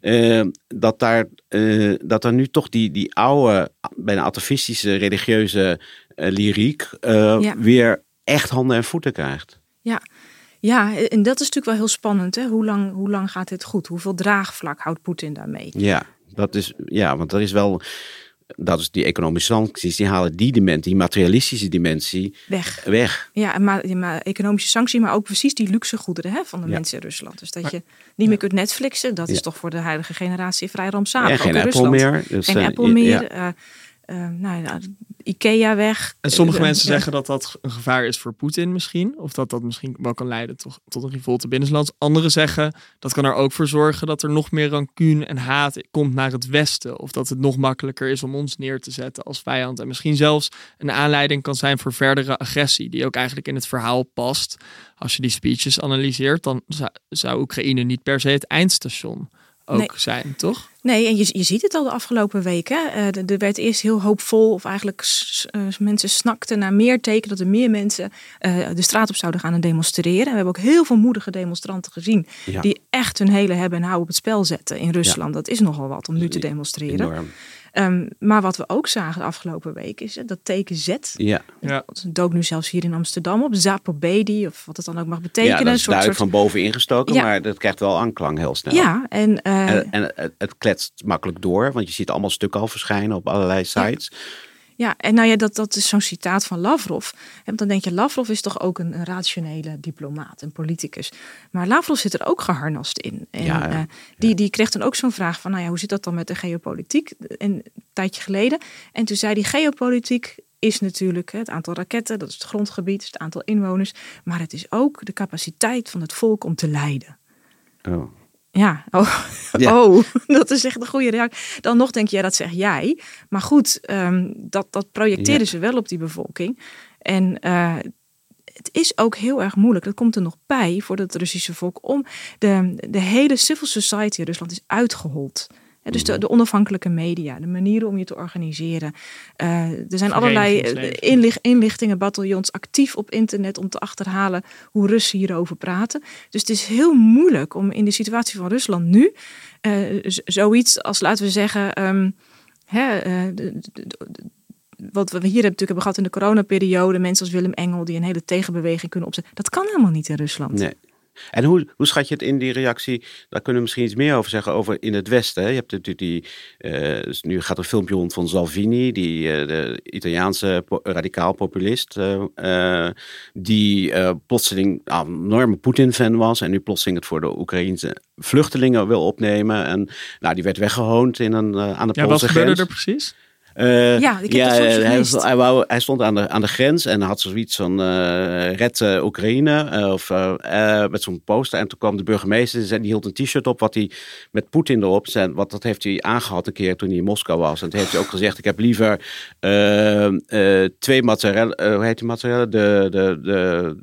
eh, dat, daar, eh, dat er nu toch die, die oude, bijna atafistische religieuze eh, lyriek Ja. weer echt handen en voeten krijgt. Ja. ja, en dat is natuurlijk wel heel spannend. Hè? Hoe, lang, hoe lang gaat dit goed? Hoeveel draagvlak houdt Poetin daarmee? Ja, dat is, ja, want er is wel, dat is die economische sancties, die halen die dimensie, die materialistische dimensie Weg. weg. Ja, maar, ja, maar economische sanctie, maar ook precies die luxe goederen hè, van de Ja. mensen in Rusland. Dus dat je niet meer kunt Netflixen, dat is Ja. toch voor de huidige generatie vrij rampzalig. en ook geen in Apple Rusland. meer. Dus, Geen eh, Apple ja, meer. ja. Eh, nou, Ikea weg. En sommige mensen zeggen dat dat een gevaar is voor Poetin misschien. Of dat dat misschien wel kan leiden tot, tot een revolte binnenlands. Anderen zeggen dat kan er ook voor zorgen dat er nog meer rancune en haat komt naar het Westen. Of dat het nog makkelijker is om ons neer te zetten als vijand. En misschien zelfs een aanleiding kan zijn voor verdere agressie. Die ook eigenlijk in het verhaal past. Als je die speeches analyseert, dan zou, zou Oekraïne niet per se het eindstation ook Nee. zijn, toch? Nee, en je, je ziet het al de afgelopen weken. Eh, er- er werd eerst heel hoopvol, of eigenlijk eh, mensen snakten naar meer teken dat er meer mensen eh, de straat op zouden gaan en demonstreren. En we hebben ook heel veel moedige demonstranten gezien Ja. die echt hun hele hebben en houden op het spel zetten in Rusland. Dat is nogal wat om nu te demonstreren. Enorm. Ehm, maar wat we ook zagen de afgelopen week is eh, dat teken Z. Ja, Ja. Dat dook nu zelfs hier in Amsterdam op. Zapobedi, of wat het dan ook mag ja betekenen. dat is duidelijk van boven ingestoken, Ja. maar dat krijgt wel aanklang heel snel. Ja, en, eh, En, en het, het kletst makkelijk door, want je ziet allemaal stukken al verschijnen op allerlei sites. Ja, en nou ja, dat, dat is zo'n citaat van Lavrov. Want dan denk je, Lavrov is toch ook een, een rationele diplomaat, een politicus. Maar Lavrov zit er ook geharnast in. En Ja, ja. eh, die, die kreeg dan ook zo'n vraag van, nou ja, hoe zit dat dan met de geopolitiek? Een, een tijdje geleden. En toen zei die geopolitiek is natuurlijk het aantal raketten, dat is het grondgebied, het aantal inwoners. Maar het is ook de capaciteit van het volk om te leiden. Oh. Ja, oh, Ja. oh, dat is echt een goede reactie. Dan nog denk je, ja, dat zeg jij. Maar goed, ehm, dat, dat projecteren Ja. ze wel op die bevolking. En eh, het is ook heel erg moeilijk, dat komt er nog bij voor het Russische volk, om de, de hele civil society in Rusland is uitgehold. Dus Mhm. de, de onafhankelijke media, de manieren om je te organiseren. Eh, er zijn allerlei eh, inlicht, inlichtingen, bataljons actief op internet om te achterhalen hoe Russen hierover praten. Dus het is heel moeilijk om in de situatie van Rusland nu eh, zoiets als, laten we zeggen, ehm, hè, de- de- de- wat we hier hebben, natuurlijk hebben gehad in de coronaperiode, mensen als Willem Engel die een hele tegenbeweging kunnen opzetten. Dat kan helemaal niet in Rusland. Nee. En hoe, hoe schat je het in die reactie? Daar kunnen we misschien iets meer over zeggen over in het Westen. hè? Je hebt natuurlijk die, eh, dus nu gaat er een filmpje rond van Salvini, die eh, de Italiaanse po- radicaal populist, eh, die plotseling ah, een enorme Poetin-fan was en nu plotseling het voor de Oekraïnse vluchtelingen wil opnemen. En nou, die werd weggehoond in een, aan de Ja, wat Poolse gebeurde grens. er precies? Eh, Ja, ik heb hij, hij, wou, hij stond aan de, aan de grens en had zoiets van eh red eh, Oekraïne of met zo'n poster. En toen kwam de burgemeester en die hield een t-shirt op wat hij met Poetin erop zei. Wat dat heeft hij aangehad een keer toen hij in Moskou was. En toen heeft hij ook gezegd, ik heb liever twee mozzarella, hoe heet die mozzarella? De, de, de,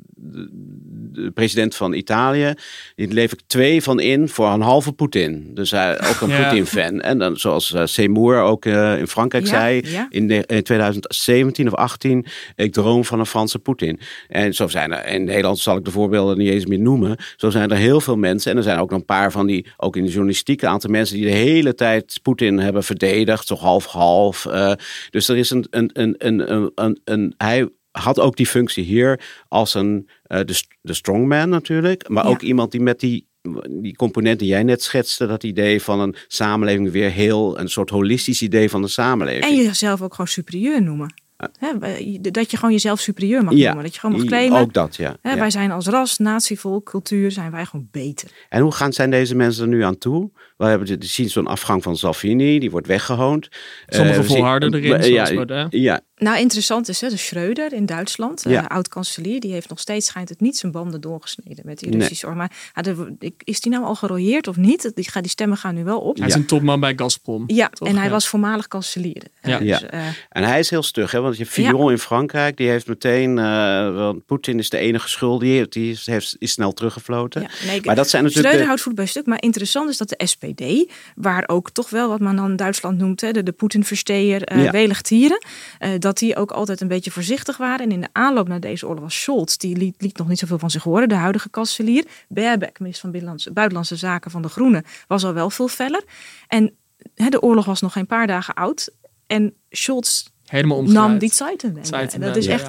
de, de president van Italië. Die leef ik twee van in voor een halve Poetin. Dus hij ook een Ja. Poetin-fan. En dan zoals eh, Seymour ook eh, in Frankrijk Ja, zei ja. in, de, in 2017 of 18, ik droom van een Franse Poetin. En zo zijn er, in Nederland zal ik de voorbeelden niet eens meer noemen, zo zijn er heel veel mensen. En er zijn ook nog een paar van die, ook in de journalistiek, een aantal mensen die de hele tijd Poetin hebben verdedigd, zo half-half. eh. dus er is een, een, een, een, een, een, een- hij had ook die functie hier als een, eh, de, de strongman natuurlijk, maar Ja. ook iemand die met die die component die jij net schetste, dat idee van een samenleving weer heel, een soort holistisch idee van de samenleving. En jezelf ook gewoon superieur noemen. Hè, dat je gewoon jezelf superieur mag Ja, noemen. Dat je gewoon mag claimen. Ook dat, ja. Ja. Wij zijn als ras, natievolk, cultuur, zijn wij gewoon beter. En hoe gaan, zijn deze mensen er nu aan toe? We hebben de, de zien zo'n afgang van Salvini, die wordt weggehoond. Sommigen Eh, zien- volharden erin, zoals ja, Baudet. ja, Nou, interessant is, hè, de Schreuder in Duitsland, eh, Ja. oud-kanselier, die heeft nog steeds, schijnt het niet zijn banden doorgesneden met die Nee. Russische oorlog. Maar ja, de- ik- is die nou al gerooieerd of niet? Die, die stemmen gaan nu wel op. Hij is een topman bij Gazprom. Ja, toch? en hij Ja. was voormalig kanselier. Ja. dus, Ja. eh, en hij is heel stug, hè? want je Fillon in Frankrijk, die heeft meteen, eh, want Poetin is de enige schuldige, die is, heeft, is snel teruggefloten. ja, nee, Maar dat zijn natuurlijk Schreuder de- houdt voet bij stuk. Maar interessant is dat de SPD, waar ook toch wel wat men dan in Duitsland noemt, hè, de, de Poetin-versteer, eh Ja. welig tieren, eh, dat die ook altijd een beetje voorzichtig waren. En in de aanloop naar deze oorlog was Scholz, die liet, liet nog niet zoveel van zich horen, de huidige kanselier. Baerbeck, minister van Binnenlandse, Buitenlandse Zaken van de Groenen, was al wel veel feller. En hè, de oorlog was nog geen paar dagen oud. En Scholz Helemaal nam die Zeitenwende. En dat is ja. echt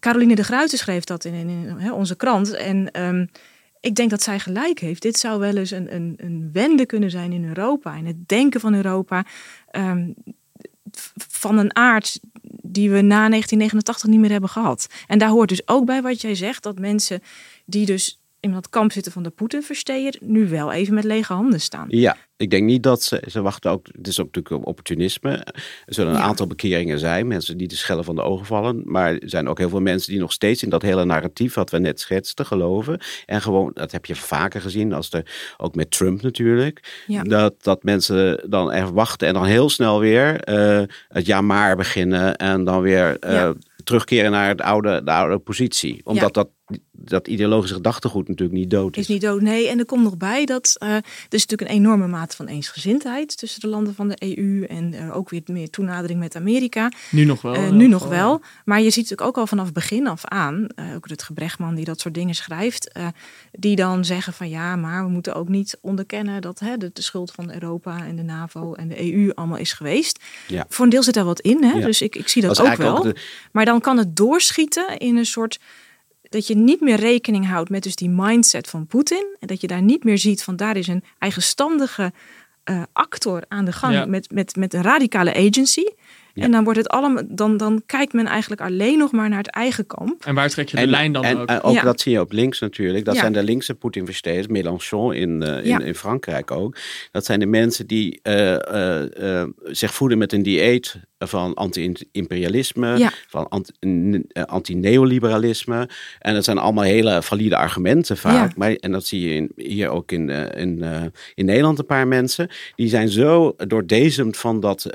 Caroline de Gruyter schreef dat in, in, in, hè, onze krant. En ehm, ik denk dat zij gelijk heeft. Dit zou wel eens een, een, een wende kunnen zijn in Europa. In het denken van Europa. ehm, van een aard die we na 1989 niet meer hebben gehad. En daar hoort dus ook bij wat jij zegt. Dat mensen die dus in dat kamp zitten van de Poetin-versteer... nu wel even met lege handen staan. Ja, ik denk niet dat ze, ze wachten ook, het is ook natuurlijk opportunisme. Er zullen een Ja. aantal bekeringen zijn, mensen die de schellen van de ogen vallen. Maar er zijn ook heel veel mensen die nog steeds in dat hele narratief wat we net schetsten geloven. En gewoon, dat heb je vaker gezien, als er, ook met Trump natuurlijk. Ja. Dat, dat mensen dan echt wachten en dan heel snel weer eh, het ja maar beginnen. En dan weer eh, Ja. terugkeren naar het oude, de oude positie. Omdat dat dat ideologische gedachtegoed natuurlijk niet dood is. Is niet dood, nee. En er komt nog bij dat uh, er is natuurlijk een enorme mate van eensgezindheid tussen de landen van de EU en uh, ook weer meer toenadering met Amerika. Nu nog wel. Uh, nu nog wel. wel. Maar je ziet natuurlijk ook al vanaf begin af aan, ook het Gebrechtman die dat soort dingen schrijft, die dan zeggen van ja, maar we moeten ook niet onderkennen dat hè, de, de, schuld van Europa en de NAVO en de EU allemaal is geweest. Ja. Voor een deel zit daar wat in, hè? Ja. dus ik, ik zie dat, dat ook wel. Ook de... Maar dan kan het doorschieten in een soort dat je niet meer rekening houdt met dus die mindset van Poetin. En dat je daar niet meer ziet van daar is een eigenstandige uh, actor aan de gang Ja. met, met, met een radicale agency. Ja. En dan wordt het allemaal, dan, dan kijkt men eigenlijk alleen nog maar naar het eigen kamp. En waar trek je de En, lijn dan en, ook? en ook Ja. dat zie je op links natuurlijk. Dat Ja. zijn de linkse Poetin-versteders. Mélenchon in, eh, in, Ja. in Frankrijk ook. Dat zijn de mensen die eh, eh, eh, zich voeden met een dieet van anti-imperialisme, Ja. van eh, anti-neoliberalisme. En dat zijn allemaal hele valide argumenten vaak. Ja. Maar, en dat zie je in, hier ook in, eh, in, eh, in Nederland een paar mensen. Die zijn zo doordezemd van dat,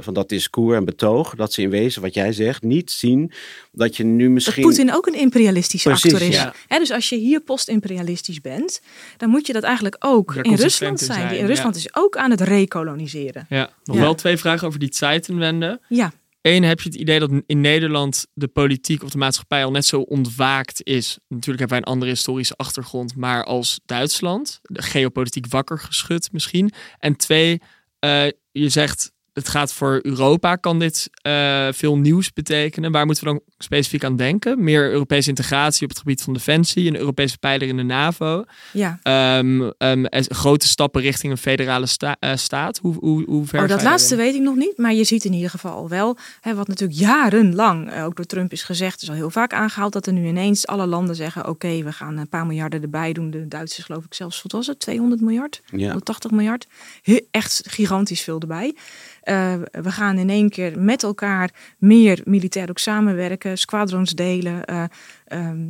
van dat discours en betoog. Dat ze in wezen, wat jij zegt, niet zien dat je nu Dat misschien... Poetin ook een imperialistische Precies, actor is. ja. Hè, dus als je hier post-imperialistisch bent, dan moet je dat eigenlijk ook Daar in Rusland in zijn. zijn, Die- ja. Rusland is ook aan het recoloniseren. Ja, nog Ja. wel twee vragen over die Zeitenwende. Ja, Eén, heb je het idee dat in Nederland de politiek of de maatschappij al net zo ontwaakt is? Natuurlijk hebben wij een andere historische achtergrond, maar als Duitsland, de geopolitiek wakker geschud misschien. En twee, eh, je zegt het gaat voor Europa, kan dit eh, veel nieuws betekenen? Waar moeten we dan specifiek aan denken? Meer Europese integratie op het gebied van defensie, een Europese pijler in de NAVO, ja. ehm, ehm, grote stappen richting een federale sta- eh, staat. Hoe, hoe, hoe ver Oh, dat laatste weet ik nog niet. Maar je ziet in ieder geval wel, hè, wat natuurlijk jarenlang eh, ook door Trump is gezegd, is al heel vaak aangehaald, dat er nu ineens alle landen zeggen: oké, we gaan een paar miljarden erbij doen. De Duitsers, geloof ik zelfs, wat was het? 200 miljard? Ja. 180 miljard. He- echt gigantisch veel erbij. Eh, we gaan in één keer met elkaar meer militair ook samenwerken, squadrons delen. eh, ehm,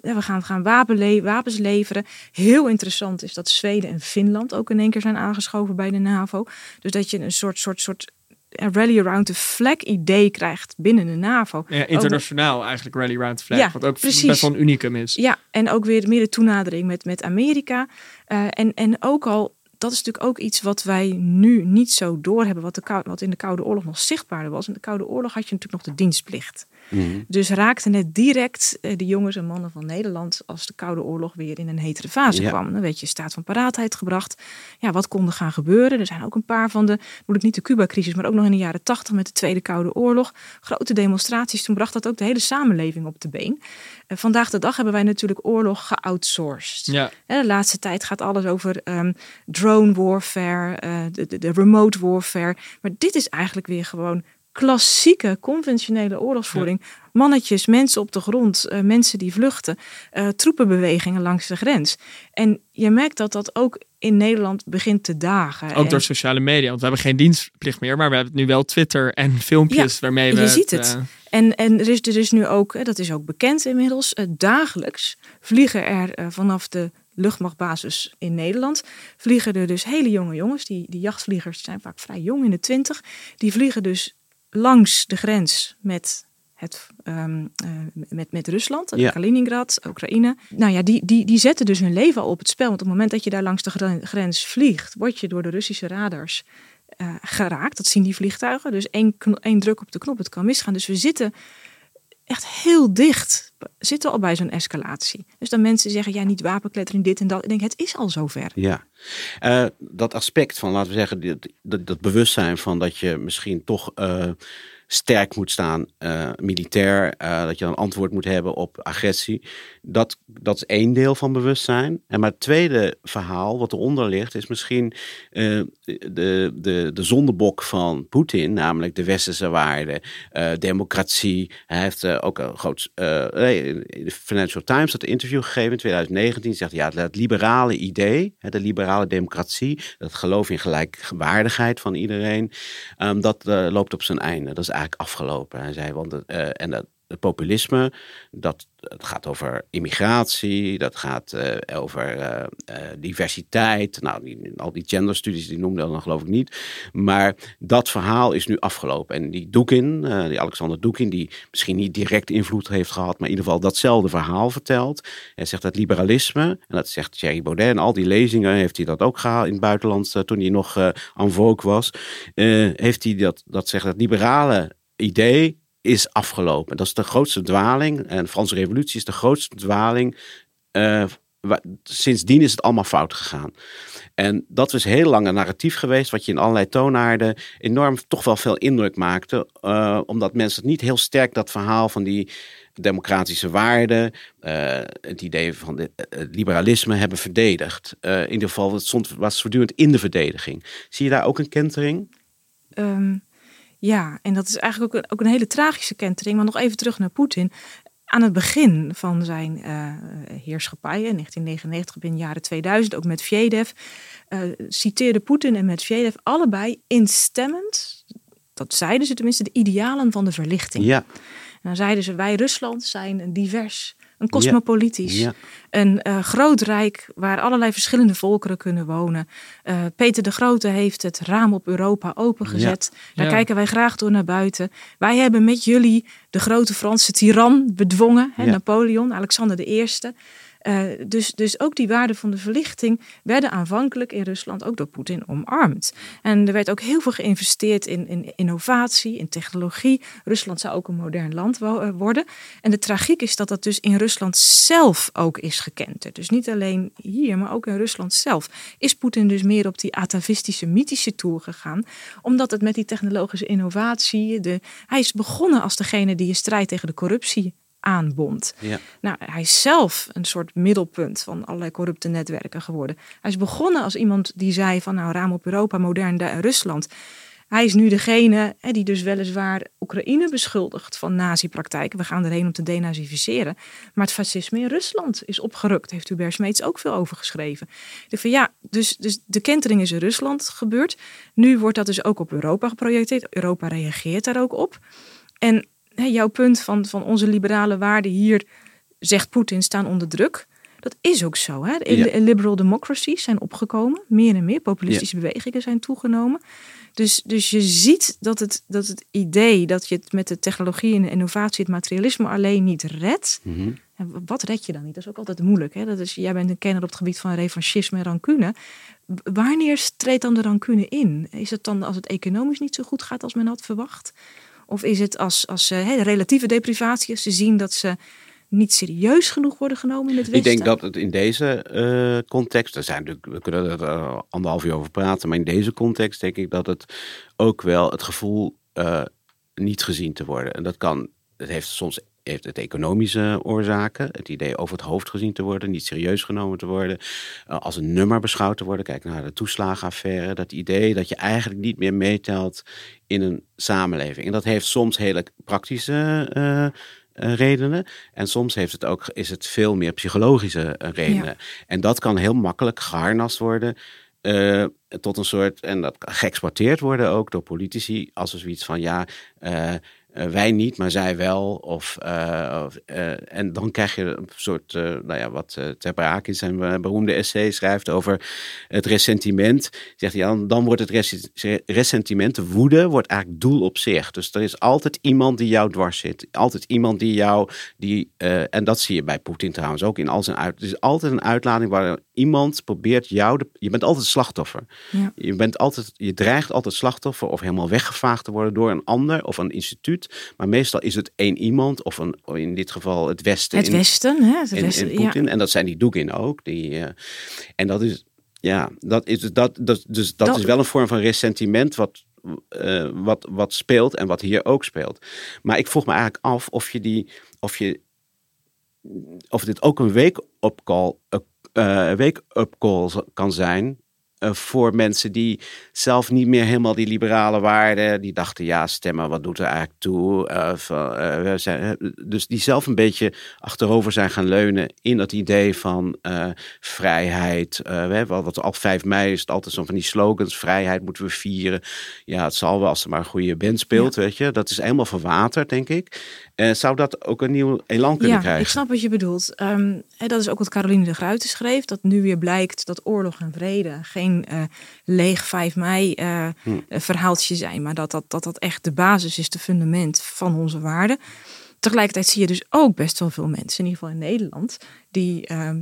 we gaan, we gaan wapen le- wapens leveren. Heel interessant is dat Zweden en Finland ook in één keer zijn aangeschoven bij de NAVO. Dus dat je een soort, soort, soort rally around the flag idee krijgt binnen de NAVO. Ja, internationaal eigenlijk Rally Round the Flag. Ja, wat ook precies. best wel een unicum is. Ja, en ook weer meer de toenadering met, met Amerika. Eh, en, en ook al, dat is natuurlijk ook iets wat wij nu niet zo doorhebben, wat, de, wat in de Koude Oorlog nog zichtbaarder was. In de Koude Oorlog had je natuurlijk nog de dienstplicht. Mhm. Dus raakten het direct eh, de jongens en mannen van Nederland als de Koude Oorlog weer in een hetere fase Ja. kwam. Dan werd je staat van paraatheid gebracht. Ja, wat kon er gaan gebeuren? Er zijn ook een paar van de, moet ik niet de Cuba-crisis, maar ook nog in de jaren tachtig met de Tweede Koude Oorlog. Grote demonstraties. Toen bracht dat ook de hele samenleving op de been. Eh, vandaag de dag hebben wij natuurlijk oorlog geoutsourced. Ja, Hè, De laatste tijd gaat alles over ehm, drone warfare, eh, de, de, de remote warfare. Maar dit is eigenlijk weer gewoon klassieke, conventionele oorlogsvoering. Mannetjes, mensen op de grond, eh, mensen die vluchten, eh, troepenbewegingen langs de grens. En je merkt dat dat ook in Nederland begint te dagen. ook En door sociale media. Want we hebben geen dienstplicht meer, maar we hebben nu wel Twitter en filmpjes waarmee we. je ziet het. eh, En, en er, is, er is nu ook, dat is ook bekend inmiddels, dagelijks vliegen er vanaf de luchtmachtbasis in Nederland, vliegen er dus hele jonge jongens, die, die jachtvliegers zijn vaak vrij jong in de twintig, die vliegen dus langs de grens met het, ehm, eh, met, met Rusland, Ja. Kaliningrad, Oekraïne. Nou ja, die, die, die zetten dus hun leven al op het spel. Want op het moment dat je daar langs de gren- grens vliegt, word je door de Russische radars eh, geraakt. Dat zien die vliegtuigen. Dus één, één druk op de knop, het kan misgaan. Dus we zitten echt heel dicht. Zitten al bij zo'n escalatie. Dus dan mensen zeggen, ja, niet wapenklettering, dit en dat. Ik denk, het is al zover. Ja, Eh, dat aspect van, laten we zeggen, dat, dat bewustzijn van dat je misschien toch eh, sterk moet staan, eh, militair, dat je een antwoord moet hebben op agressie, dat, dat is één deel van bewustzijn. En maar het tweede verhaal wat eronder ligt, is misschien de, de, de zondebok van Poetin, namelijk de westerse waarden, democratie. Hij heeft ook een groot, in de Financial Times dat interview gegeven in 2019. Zegt ja, het liberale idee, de liberale democratie, dat geloof in gelijkwaardigheid van iedereen, ehm, dat eh, loopt op zijn einde. Dat is eigenlijk afgelopen. Hij zei, want eh, en dat, het populisme, dat het gaat over immigratie, dat gaat uh, over uh, uh, diversiteit. Nou, die, al die genderstudies, die noemde dan geloof ik niet. Maar dat verhaal is nu afgelopen. En die Doekin, die Alexander Doekin, die misschien niet direct invloed heeft gehad, maar in ieder geval datzelfde verhaal vertelt. Hij zegt dat liberalisme, en dat zegt Thierry Baudet, en al die lezingen heeft hij dat ook gehaald in het buitenland toen hij nog aan vogue was. heeft hij dat, dat zegt dat liberale idee is afgelopen. Dat is de grootste dwaling. En de Franse Revolutie is de grootste dwaling. Uh, sindsdien is het allemaal fout gegaan. En dat is heel lang een narratief geweest, wat je in allerlei toonaarden enorm toch wel veel indruk maakte. Uh, omdat mensen niet heel sterk dat verhaal van die democratische waarden, uh, het idee van de, het liberalisme hebben verdedigd. in ieder geval, het stond, was voortdurend in de verdediging. Zie je daar ook een kentering? Um, ja, en dat is eigenlijk ook een, ook een hele tragische kentering. Maar nog even terug naar Poetin. Aan het begin van zijn uh, heerschappij, in 1999, binnen jaren 2000, ook met Vjedev, uh, citeerde Poetin en Medvedev allebei instemmend, dat zeiden ze tenminste, de idealen van de verlichting. Ja. En dan zeiden ze, wij Rusland zijn een divers, een cosmopolitisch, een uh, groot rijk waar allerlei verschillende volkeren kunnen wonen. Uh, Peter de Grote heeft het raam op Europa opengezet. Daar kijken wij graag door naar buiten. Wij hebben met jullie de grote Franse tiran bedwongen, hè, Napoleon, Alexander I. Uh, dus, dus ook die waarden van de verlichting werden aanvankelijk in Rusland ook door Poetin omarmd. En er werd ook heel veel geïnvesteerd in, in innovatie, in technologie. Rusland zou ook een modern land eh, worden. En de tragiek is dat dat dus in Rusland zelf ook is gekend. Dus niet alleen hier, maar ook in Rusland zelf. Is Poetin dus meer op die atavistische, mythische toer gegaan. Omdat het met die technologische innovatie. De, hij is begonnen als degene die een strijd tegen de corruptie aanbond. Ja. Nou, hij is zelf een soort middelpunt van allerlei corrupte netwerken geworden. Hij is begonnen als iemand die zei van nou raam op Europa, modern Rusland. Hij is nu degene hè, die dus weliswaar Oekraïne beschuldigt van nazi-praktijken. We gaan erheen om te denazificeren. Maar het fascisme in Rusland is opgerukt. Heeft Hubert Smeets ook veel over geschreven. Dus, van, ja, dus, dus de kentering is in Rusland gebeurd. Nu wordt dat dus ook op Europa geprojecteerd. Europa reageert daar ook op. En jouw punt van, van onze liberale waarden hier, zegt Poetin, staan onder druk. Dat is ook zo. Hè? Ja. Liberal democracies zijn opgekomen. Meer en meer populistische bewegingen zijn toegenomen. Dus, dus je ziet dat het, dat het idee dat je het met de technologie en de innovatie, het materialisme alleen niet redt. Mhm. en wat red je dan niet? Dat is ook altijd moeilijk. Hè? Dat is, jij bent een kenner op het gebied van revanchisme en rancune. Wanneer treedt dan de rancune in? Is het dan als het economisch niet zo goed gaat als men had verwacht? Of is het als, als uh, relatieve deprivatie, als ze zien dat ze niet serieus genoeg worden genomen in het Westen? Ik denk dat het in deze uh, context, er zijn natuurlijk, we kunnen er anderhalf uur over praten, maar in deze context denk ik dat het ook wel het gevoel uh, niet gezien te worden. En dat kan, het heeft soms heeft het economische oorzaken. Het idee over het hoofd gezien te worden, niet serieus genomen te worden, als een nummer beschouwd te worden. Kijk naar de toeslagenaffaire. Dat idee dat je eigenlijk niet meer meetelt in een samenleving. En dat heeft soms hele praktische uh, redenen. En soms heeft het ook, is het veel meer psychologische redenen. En dat kan heel makkelijk geharnast worden. Uh, tot een soort, en dat kan geëxporteerd worden ook door politici, als er zoiets van ja, uh, uh, wij niet, maar zij wel. Of, uh, uh, en dan krijg je een soort, nou ja, wat Ter Braak in zijn beroemde essay schrijft over het ressentiment. Zegt hij, dan, wordt het ressentiment, de woede, wordt eigenlijk doel op zich. Dus er is altijd iemand die jou dwars zit. Altijd iemand die jou, die, en dat zie je bij Poetin trouwens ook in al zijn uit. Het is altijd een uitlading waar iemand probeert jou, de, je bent altijd slachtoffer. Ja. Je bent altijd, je dreigt altijd slachtoffer of helemaal weggevaagd te worden door een ander of een instituut. Maar meestal is het één iemand, of een, in dit geval het Westen. Het in, Westen, hè? Het in, Westen, in Poetin. ja. En dat zijn die Dugin ook. Die, uh, en dat is, ja, dat is, dat, dat, dus dat, Dat- is wel een vorm van ressentiment wat, eh, wat, wat speelt en wat hier ook speelt. Maar ik vroeg me eigenlijk af of je die, of je, of dit ook een wake-up call, eh, wake-up call kan zijn eh, voor mensen die zelf niet meer helemaal die liberale waarden, die dachten ja, stemmen, wat doet er eigenlijk toe? Eh, van, we zijn, dus die zelf een beetje achterover zijn gaan leunen in dat idee van vrijheid. We hebben wat al 5 mei is het altijd zo van die slogans, vrijheid moeten we vieren. Ja, het zal wel als er maar een goede band speelt, weet je. Dat is helemaal verwaterd, denk ik. Eh, zou dat ook een nieuw elan kunnen ja, krijgen? ik snap wat je bedoelt. Ehm, hè, dat is ook wat Caroline de Gruyter schreef. Dat nu weer blijkt dat oorlog en vrede geen eh, leeg 5 mei eh, Hm. verhaaltje zijn. Maar dat dat, dat dat echt de basis is, de fundament van onze waarden. Tegelijkertijd zie je dus ook best wel veel mensen, in ieder geval in Nederland, die ehm,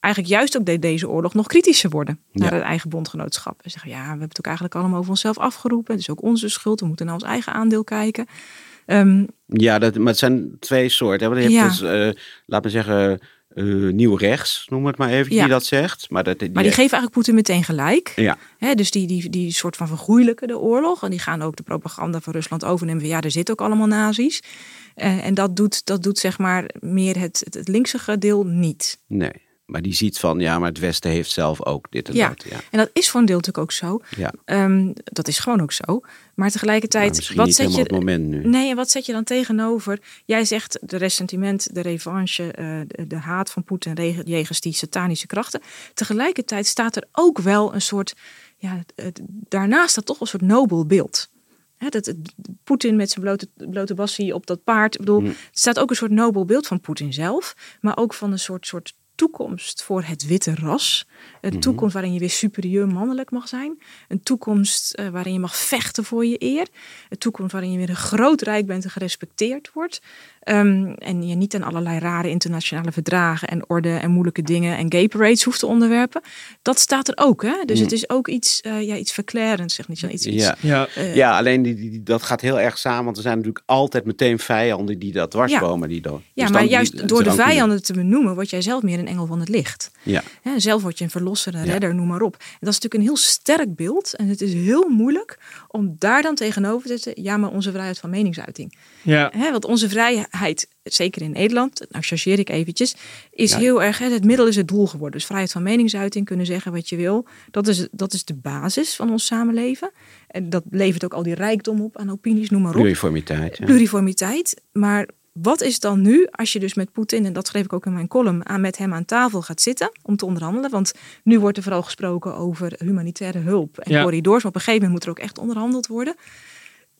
eigenlijk juist ook de- deze oorlog nog kritischer worden naar Ja. het eigen bondgenootschap. En zeggen, ja, we hebben het ook eigenlijk allemaal over onszelf afgeroepen. Het is ook onze schuld, we moeten naar ons eigen aandeel kijken. Ehm, Ja, dat, maar het zijn twee soorten. hè. Want je hebt Ja. dus, eh, laat me zeggen, eh, nieuw rechts, noem het maar even, Ja. die dat zegt. Maar, dat, die, Maar die geven eigenlijk Poetin meteen gelijk. Ja. Hè, dus die, die, die soort van vergoeilijken de oorlog. En die gaan ook de propaganda van Rusland overnemen. Ja, er zitten ook allemaal nazi's. Eh, en dat doet, dat doet zeg maar meer het, het, het linkse deel niet. Nee, maar die ziet van, ja, maar het Westen heeft zelf ook dit en Ja. dat. Ja. En dat is voor een deel natuurlijk ook zo. Ja. Ehm, dat is gewoon ook zo. Maar tegelijkertijd, wat zet je... moment nu. Nee, en wat zet je dan tegenover? Jij zegt de ressentiment, de revanche, eh, de, de haat van Poetin jegens die satanische krachten. Tegelijkertijd staat er ook wel een soort, ja, daarnaast staat toch een soort nobel beeld. Dat Poetin met zijn blote, blote bassie op dat paard. Ik bedoel, Mm. er staat ook een soort nobel beeld van Poetin zelf. Maar ook van een soort, soort toekomst voor het witte ras. Een toekomst waarin je weer superieur mannelijk mag zijn. Een toekomst eh, waarin je mag vechten voor je eer. Een toekomst waarin je weer een groot rijk bent en gerespecteerd wordt. Ehm, en je niet aan allerlei rare internationale verdragen en orde en moeilijke dingen en gay parades hoeft te onderwerpen. Dat staat er ook. Hè? Dus het is ook iets, eh, ja, iets verklarends, zeg niet zo. Iets, iets, Ja. Ja, eh, ja, alleen die, die, die- dat gaat heel erg samen, want er zijn natuurlijk altijd meteen vijanden die dat dwarskomen. Die dan, Ja, dus maar dan juist door de vijanden te benoemen, word jij zelf meer een engel van het licht. Ja, Ja, zelf word je een verlosser, een Ja. redder, noem maar op. En dat is natuurlijk een heel sterk beeld. En het is heel moeilijk om daar dan tegenover te zetten. Ja, maar onze vrijheid van meningsuiting. Ja. Hè, want onze vrijheid, zeker in Nederland, nou chargeer ik eventjes, is Ja. heel erg, hè, het middel is het doel geworden. Dus vrijheid van meningsuiting, kunnen zeggen wat je wil. Dat is, dat is de basis van ons samenleven. En dat levert ook al die rijkdom op aan opinies, noem maar op pluriformiteit. Ja. pluriformiteit. Maar wat is dan nu als je dus met Poetin, en dat schreef ik ook in mijn column, aan met hem aan tafel gaat zitten om te onderhandelen? Want nu wordt er vooral gesproken over humanitaire hulp en Ja. corridors. Maar op een gegeven moment moet er ook echt onderhandeld worden.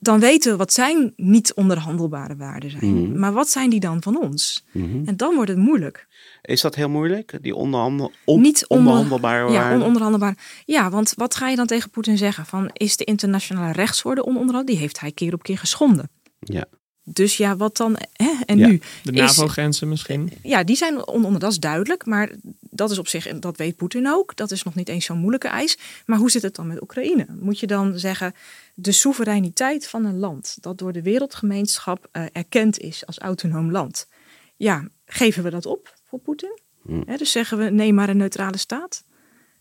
Dan weten we wat zijn niet onderhandelbare waarden zijn. Mhm. Maar wat zijn die dan van ons? Mhm. En dan wordt het moeilijk. Is dat heel moeilijk, die onderhandel, on, Niet onder- onderhandelbare Ja, waarden? ononderhandelbaar. Ja, want wat ga je dan tegen Poetin zeggen? Van, is de internationale rechtsorde ononderhandeld? Die heeft hij keer op keer geschonden. Ja. Dus ja, wat dan? Hè? En Ja. nu? De NAVO-grenzen misschien. Ja, die zijn onder, dat is duidelijk. Maar dat is op zich, en dat weet Poetin ook. Dat is nog niet eens zo'n moeilijke eis. Maar hoe zit het dan met Oekraïne? Moet je dan zeggen, de soevereiniteit van een land dat door de wereldgemeenschap eh, erkend is als autonoom land. Ja, geven we dat op voor Poetin? Hm. Hè, dus zeggen we nee, maar een neutrale staat?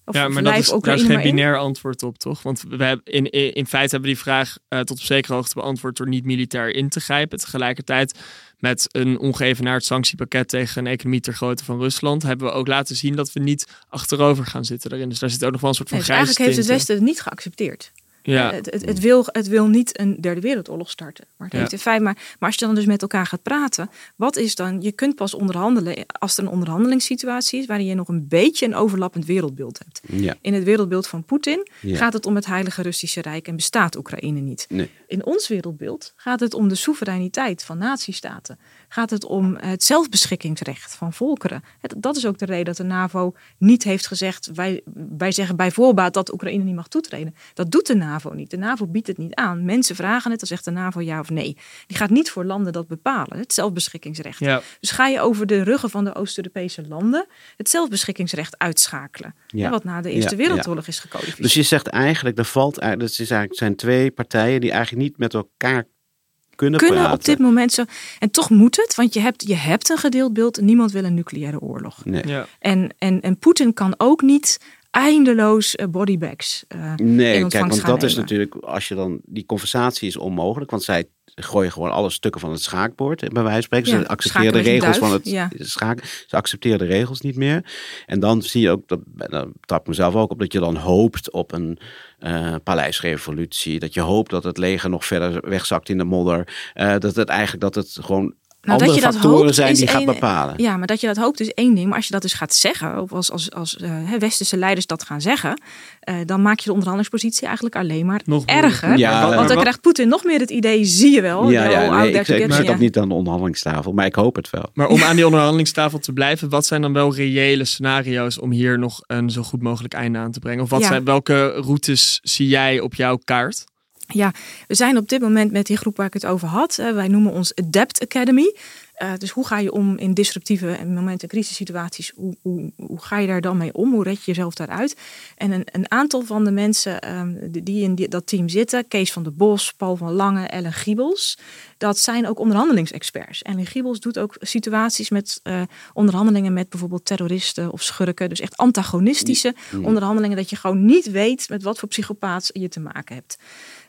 Of ja, maar dat is, daar is geen in? binair antwoord op, toch? Want we hebben in, in, in feite hebben we die vraag eh, tot op zekere hoogte beantwoord door niet militair in te grijpen. Tegelijkertijd met een ongeëvenaard sanctiepakket tegen een economie ter grootte van Rusland hebben we ook laten zien dat we niet achterover gaan zitten daarin. Dus daar zit ook nog wel een soort van Nee, dus grijze eigenlijk heeft het. Westen het niet geaccepteerd. Ja, Het, het, het, wil, het wil niet een derde wereldoorlog starten. Maar, het Ja. heeft in feite, maar, maar als je dan dus met elkaar gaat praten, wat is dan, je kunt pas onderhandelen als er een onderhandelingssituatie is waarin je nog een beetje een overlappend wereldbeeld hebt. Ja. In het wereldbeeld van Poetin gaat het om het Heilige Russische Rijk en bestaat Oekraïne niet. Nee. In ons wereldbeeld gaat het om de soevereiniteit van natiestaten. Gaat het om het zelfbeschikkingsrecht van volkeren. Dat is ook de reden dat de NAVO niet heeft gezegd, wij, wij zeggen bij voorbaat dat Oekraïne niet mag toetreden. Dat doet de NAVO niet. De NAVO biedt het niet aan. Mensen vragen het, dan zegt de NAVO ja of nee. Die gaat niet voor landen dat bepalen, het zelfbeschikkingsrecht. ja. Dus ga je over de ruggen van de Oost-Europese landen het zelfbeschikkingsrecht uitschakelen. Ja. Hè, Wat na de Eerste Ja, ja. Wereldoorlog is gecodificeerd. Dus je zegt eigenlijk, er valt, eigenlijk- dat is eigenlijk, zijn twee partijen die eigenlijk niet met elkaar kunnen, kunnen praten. op dit moment zo. En toch moet het, want je hebt, je hebt een gedeeld beeld. Niemand wil een nucleaire oorlog. Nee. ja. En, en, en Poetin kan ook niet eindeloos eh, bodybags eh, Nee, kijk, want gaan dat is natuurlijk, als je dan, die conversatie is onmogelijk, want zij gooien gewoon alle stukken van het schaakbord, bij wijze van spreken. Ja, ze accepteren de regels van het ja. schaken, ze accepteren de regels niet meer. En dan zie je ook, dat, dan trap mezelf ook op, dat je dan hoopt op een eh, paleisrevolutie, dat je hoopt dat het leger nog verder wegzakt in de modder, eh, dat het eigenlijk, dat het gewoon Nou, andere dat je dat hoopt zijn is die gaat één- bepalen. Ja, maar dat je dat hoopt is één ding. Maar als je dat dus gaat zeggen, of als, als, als eh, hè, westerse leiders dat gaan zeggen, eh, dan maak je de onderhandelingspositie eigenlijk alleen maar Nog erger. Ja, Want dan wat- krijgt Poetin nog meer het idee, zie je wel. Ja, ja nee, ik, ik Gets, zit ja. ook niet aan de onderhandelingstafel, maar ik hoop het wel. Maar om aan die onderhandelingstafel te blijven, wat zijn dan wel reële scenario's om hier nog een zo goed mogelijk einde aan te brengen? Of wat Ja. zijn, welke routes zie jij op jouw kaart? Ja, we zijn op dit moment met die groep waar ik het over had. eh, wij noemen ons Adapt Academy. Eh, dus hoe ga je om in disruptieve en momenten, crisissituaties? Hoe, hoe, hoe ga je daar dan mee om? Hoe red je jezelf daaruit? En een, een aantal van de mensen ehm, die- in die, dat team zitten, Kees van der Bos, Paul van Lange, Ellen Giebels, dat zijn ook onderhandelingsexperts. Ellen Giebels doet ook situaties met eh, onderhandelingen met bijvoorbeeld terroristen of schurken. Dus echt antagonistische onderhandelingen, dat je gewoon niet weet met wat voor psychopaat je te maken hebt.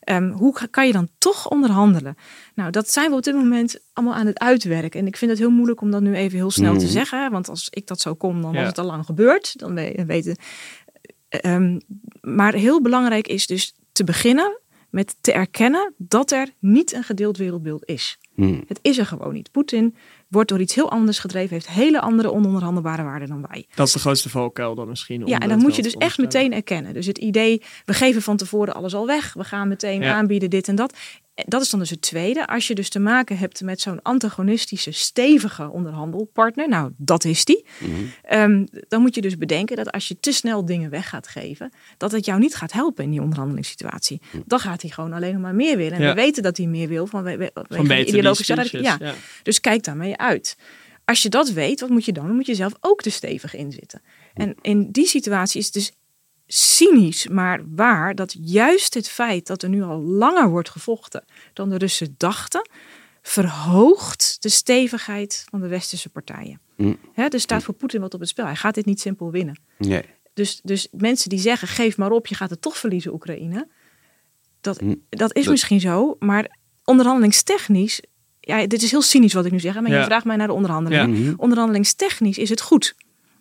Ehm, hoe kan je dan toch onderhandelen? Nou, dat zijn we op dit moment allemaal aan het uitwerken. En ik vind het heel moeilijk om dat nu even heel snel te zeggen. Want als ik dat zo kom, dan Ja. was het al lang gebeurd. Dan we- dan weten. Ehm, maar heel belangrijk is dus te beginnen met te erkennen dat er niet een gedeeld wereldbeeld is. Hmm. Het is er gewoon niet. Poetin wordt door iets heel anders gedreven, heeft hele andere ononderhandelbare waarden dan wij. Dat is de grootste valkuil dan misschien. Ja, en dat moet je dus echt meteen erkennen. Dus het idee, we geven van tevoren alles al weg. We gaan meteen Ja. aanbieden dit en dat. Eh, Dat is dan dus het tweede. Als je dus te maken hebt met zo'n antagonistische, stevige onderhandelpartner. Nou, dat is die. Ehm, dan moet je dus bedenken dat als je te snel dingen weg gaat geven. Dat het jou niet gaat helpen in die onderhandelingssituatie. Dan gaat hij gewoon alleen nog maar meer willen. En Ja. we weten dat hij meer wil van, we, we, Van ideologische speeches, ja. ja. Dus kijk daarmee uit. Als je dat weet, wat moet je dan? Dan moet je zelf ook er stevig in zitten. En in die situatie is het dus cynisch, maar waar dat juist het feit dat er nu al langer wordt gevochten dan de Russen dachten, verhoogt de stevigheid van de westerse partijen. Mm. Hè, er staat voor Poetin wat op het spel. Hij gaat dit niet simpel winnen. Nee. Dus, dus mensen die zeggen, geef maar op, je gaat het toch verliezen, Oekraïne. Dat, Mm. dat is Dat- misschien zo, maar onderhandelingstechnisch... Ja, dit is heel cynisch wat ik nu zeg, maar Ja. je vraagt mij naar de onderhandeling. Onderhandelingstechnisch is het goed.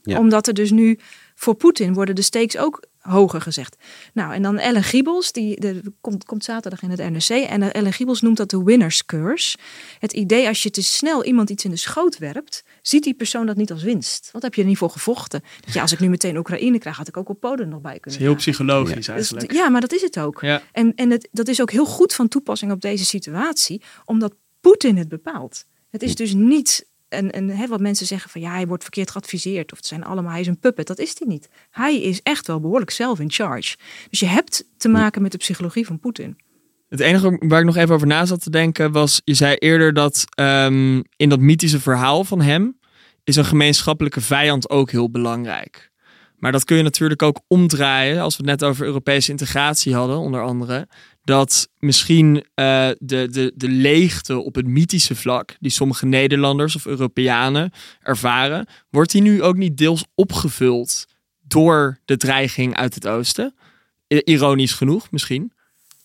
Ja. Omdat er dus nu voor Poetin worden de stakes ook hoger gezegd. Nou, en dan Ellen Giebels, die de, komt, komt zaterdag in het NRC. En eh, Ellen Giebels noemt dat de winner's curse. Het idee als je te snel iemand iets in de schoot werpt, ziet die persoon dat niet als winst. Wat heb je er niet voor gevochten? Ja, als ik nu meteen Oekraïne krijg, had ik ook op Polen nog bij Het kunnen is heel psychologisch Dus, eigenlijk. ja, maar dat is het ook. Ja. En, en het, dat is ook heel goed van toepassing op deze situatie, omdat Poetin het bepaalt. Het is dus niet een, hè, wat mensen zeggen van ja, hij wordt verkeerd geadviseerd of het zijn allemaal, hij is een puppet. Dat is hij niet. Hij is echt wel behoorlijk zelf in charge. Dus je hebt te maken met de psychologie van Poetin. Het enige waar ik nog even over na zat te denken was, je zei eerder dat ehm, in dat mythische verhaal van hem is een gemeenschappelijke vijand ook heel belangrijk. Maar dat kun je natuurlijk ook omdraaien, als we het net over Europese integratie hadden, onder andere. Dat misschien eh, de, de, de leegte op het mythische vlak, die sommige Nederlanders of Europeanen ervaren, wordt die nu ook niet deels opgevuld door de dreiging uit het oosten? Ironisch genoeg, misschien.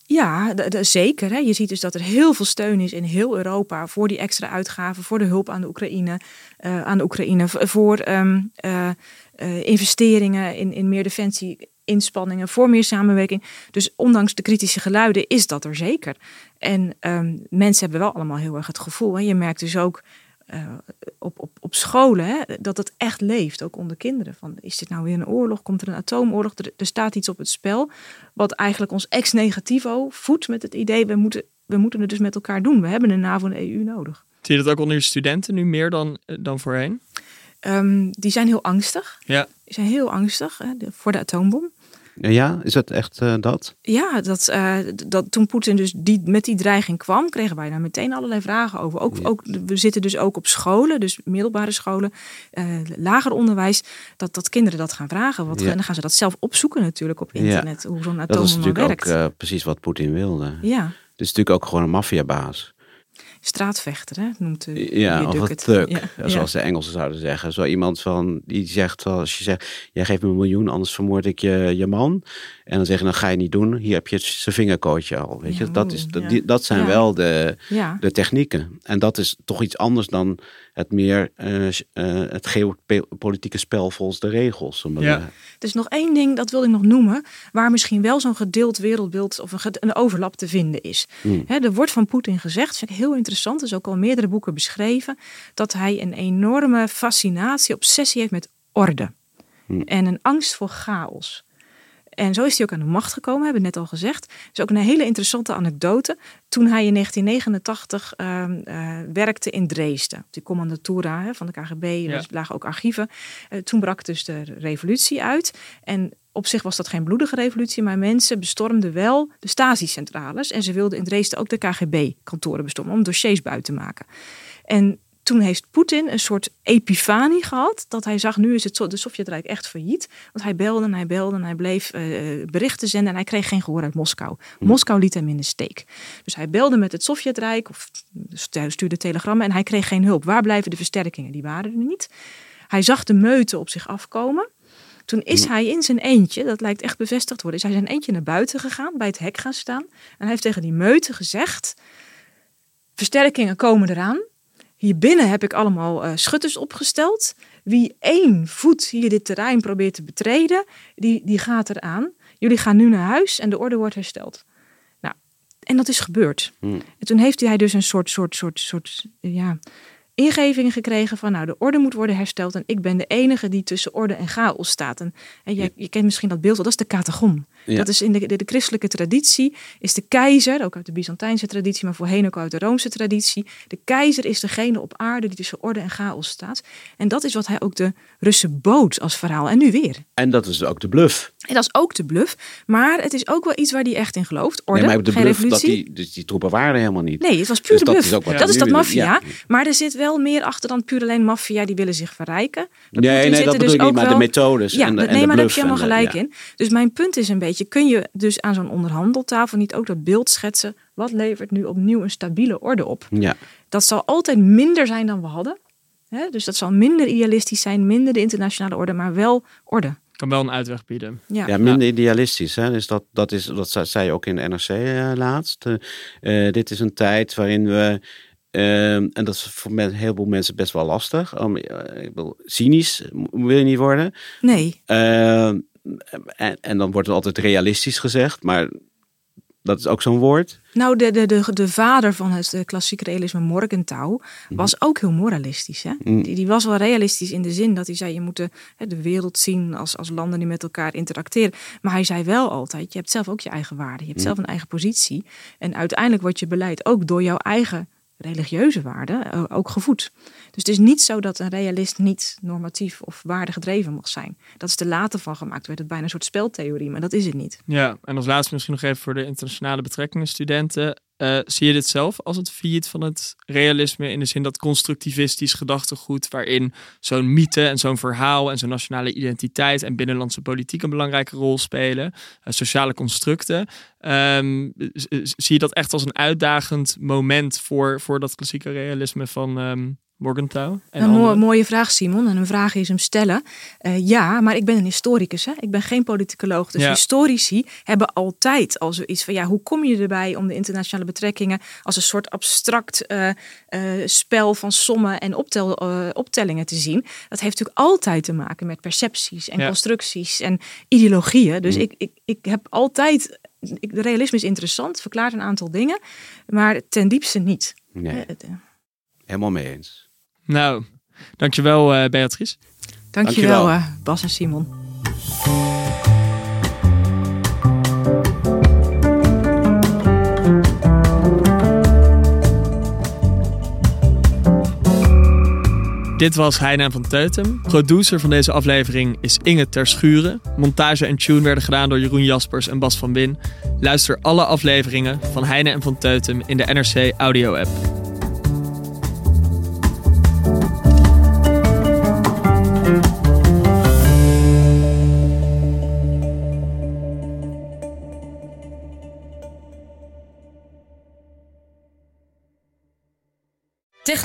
Ja, zeker. Hè. Je ziet dus dat er heel veel steun is in heel Europa voor die extra uitgaven, voor de hulp aan de Oekraïne, eh, aan de Oekraïne voor ehm, eh, eh, investeringen in, in meer defensie. Inspanningen voor meer samenwerking. Dus ondanks de kritische geluiden is dat er zeker. En ehm, mensen hebben wel allemaal heel erg het gevoel. Hè. Je merkt dus ook eh, op, op, op scholen dat het echt leeft, ook onder kinderen. Van, is dit nou weer een oorlog? Komt er een atoomoorlog? Er, staat iets op het spel. Wat eigenlijk ons ex negativo voedt met het idee, we moeten, we moeten het dus met elkaar doen. We hebben een NAVO en EU nodig. Zie je dat ook onder je studenten nu meer dan, eh, dan voorheen? Ehm, die zijn heel angstig. Ja. Die zijn heel angstig hè, voor de atoombom. Ja, is dat echt eh, dat? Ja, dat, eh, dat, toen Poetin dus die, met die dreiging kwam, kregen wij daar meteen allerlei vragen over. Ook, ook, we zitten dus ook op scholen, dus middelbare scholen, eh, lager onderwijs, dat, dat kinderen dat gaan vragen. Wat, Ja. En dan gaan ze dat zelf opzoeken natuurlijk op Ja. internet, hoe zo'n Dat is atoombom nou natuurlijk werkt. ook precies wat Poetin wilde. ja, Het is natuurlijk ook gewoon een maffiabaas. Straatvechter, hè, noemt de Ja, of een thug, Ja, zoals de Engelsen zouden zeggen. Zo iemand van, die zegt, wel, als je zegt, jij geeft me een miljoen, anders vermoord ik je, je man. En dan zeggen, dan ga je niet doen, hier heb je zijn vingerkootje al. Weet je? Ja, Dat, is, dat, ja. die, dat zijn Ja. wel de, ja. de technieken. En dat is toch iets anders dan het meer uh, het geopolitieke spel volgens de regels. Ja. Er is nog één ding, dat wil ik nog noemen, waar misschien wel zo'n gedeeld wereldbeeld of een, een overlap te vinden is. Hmm. er wordt van Poetin gezegd, dat vind ik heel interessant, er is ook al meerdere boeken beschreven, dat hij een enorme fascinatie, obsessie heeft met orde. Hmm. En een angst voor chaos. En zo is hij ook aan de macht gekomen, hebben we net al gezegd. Is ook een hele interessante anekdote. Toen hij in 1989 ehm, eh, werkte in Dresden, op die commandatura hè, van de KGB, Ja. er lagen ook archieven. Eh, toen brak dus de revolutie uit. En op zich was dat geen bloedige revolutie, maar mensen bestormden wel de Stasi-centrales. En ze wilden in Dresden ook de KGB-kantoren bestormen om dossiers buiten te maken. En toen heeft Poetin een soort epifanie gehad. Dat hij zag, nu is het de Sovjetrijk echt failliet. Want hij belde en hij belde en hij bleef eh, berichten zenden. En hij kreeg geen gehoor uit Moskou. Moskou liet hem in de steek. Dus hij belde met het Sovjetrijk of stuurde telegrammen. En hij kreeg geen hulp. Waar blijven de versterkingen? Die waren er niet. Hij zag de meute op zich afkomen. Toen is hij in zijn eentje, dat lijkt echt bevestigd te worden, is hij zijn eentje naar buiten gegaan, bij het hek gaan staan. En hij heeft tegen die meute gezegd, versterkingen komen eraan. Hier binnen heb ik allemaal eh, schutters opgesteld. Wie één voet hier dit terrein probeert te betreden, die, die gaat eraan. Jullie gaan nu naar huis en de orde wordt hersteld. Nou, en dat is gebeurd. Hmm. En toen heeft hij dus een soort, soort, soort, soort ja, ingeving gekregen van, nou, de orde moet worden hersteld en ik ben de enige die tussen orde en chaos staat. En, en je, je kent misschien dat beeld wel, dat is de katagon. Ja. Dat is in de, de, de christelijke traditie, is de keizer, ook uit de Byzantijnse traditie, maar voorheen ook uit de Roomse traditie. De keizer is degene op aarde die tussen orde en chaos staat. En dat is wat hij ook de Russen bood als verhaal. En nu weer. En dat is ook de bluff. En dat is ook de bluff. Maar het is ook wel iets waar hij echt in gelooft. Orde, nee, maar de geen bluff, dat revolutie. die, dus die troepen waren helemaal niet. Nee, het was puur Dus de dat bluff. is ook wat dat is dat maffia. ja. Maar er zit wel meer achter dan puur alleen maffia. Die willen zich verrijken. Nee, nee, dat bedoel dus ik niet, maar de methodes Ja, en de- dat- en nee, de maar daar heb je helemaal gelijk ja. in. Dus mijn punt is een beetje, kun je dus aan zo'n onderhandeltafel niet ook dat beeld schetsen? Wat levert nu opnieuw een stabiele orde op? Ja. Dat zal altijd minder zijn dan we hadden. Hè? Dus dat zal minder idealistisch zijn, minder de internationale orde, maar wel orde. Kan wel een uitweg bieden. Ja. Ja, minder idealistisch. Hè? Dus dat, dat, is, dat zei- zei je ook in de NRC eh, laatst. Eh, eh, dit is een tijd waarin we. eh, en dat is voor men, heel veel mensen best wel lastig. Om, ik bedoel, cynisch wil je niet worden. Nee, Eh, en, en dan wordt het altijd realistisch gezegd. Maar dat is ook zo'n woord. nou de, de, de, de vader van het eh, klassieke realisme, Morgenthau, Mhm. was ook heel moralistisch. Hè? Mm. Die, die was wel realistisch in de zin dat hij zei, je moet de, hè, de wereld zien als, als landen die met elkaar interacteren. Maar hij zei wel altijd, je hebt zelf ook je eigen waarde. Je hebt zelf een eigen positie. En uiteindelijk wordt je beleid ook door jouw eigen religieuze waarden eh, ook gevoed. Dus het is niet zo dat een realist niet normatief of waardegedreven mag zijn. Dat is er later van gemaakt, werd het bijna een soort speltheorie, maar dat is het niet. Ja, en als laatste misschien nog even voor de internationale betrekkingen studenten. Eh, zie je dit zelf als het failliet van het realisme in de zin dat constructivistisch gedachtegoed, waarin zo'n mythe en zo'n verhaal en zo'n nationale identiteit en binnenlandse politiek een belangrijke rol spelen, eh, sociale constructen, ehm, zie je dat echt als een uitdagend moment voor, voor dat klassieke realisme van ehm Morgenthau? En Een mooi- anderen? mooie vraag, Simon. En een vraag is hem stellen. Eh, ja, maar ik ben een historicus. Hè? Ik ben geen politicoloog. Dus Ja. historici hebben altijd al zoiets van... ja, hoe kom je erbij om de internationale betrekkingen... als een soort abstract eh, eh, spel van sommen en optel, eh, optellingen te zien? Dat heeft natuurlijk altijd te maken met percepties en Ja. constructies en ideologieën. Dus ik, ik, ik heb altijd... Ik, de realisme is interessant, verklaart een aantal dingen... maar ten diepste niet. Nee, helemaal mee eens. Nou, dankjewel eh Beatrice. Dankjewel, Dankjewel. eh, Bas en Simon. Dit was Heina van Teutem. Producer van deze aflevering is Inge Terschuren. Montage en tune werden gedaan door Jeroen Jaspers en Bas van Win. Luister alle afleveringen van Heine en van Teutem in de NRC Audio app.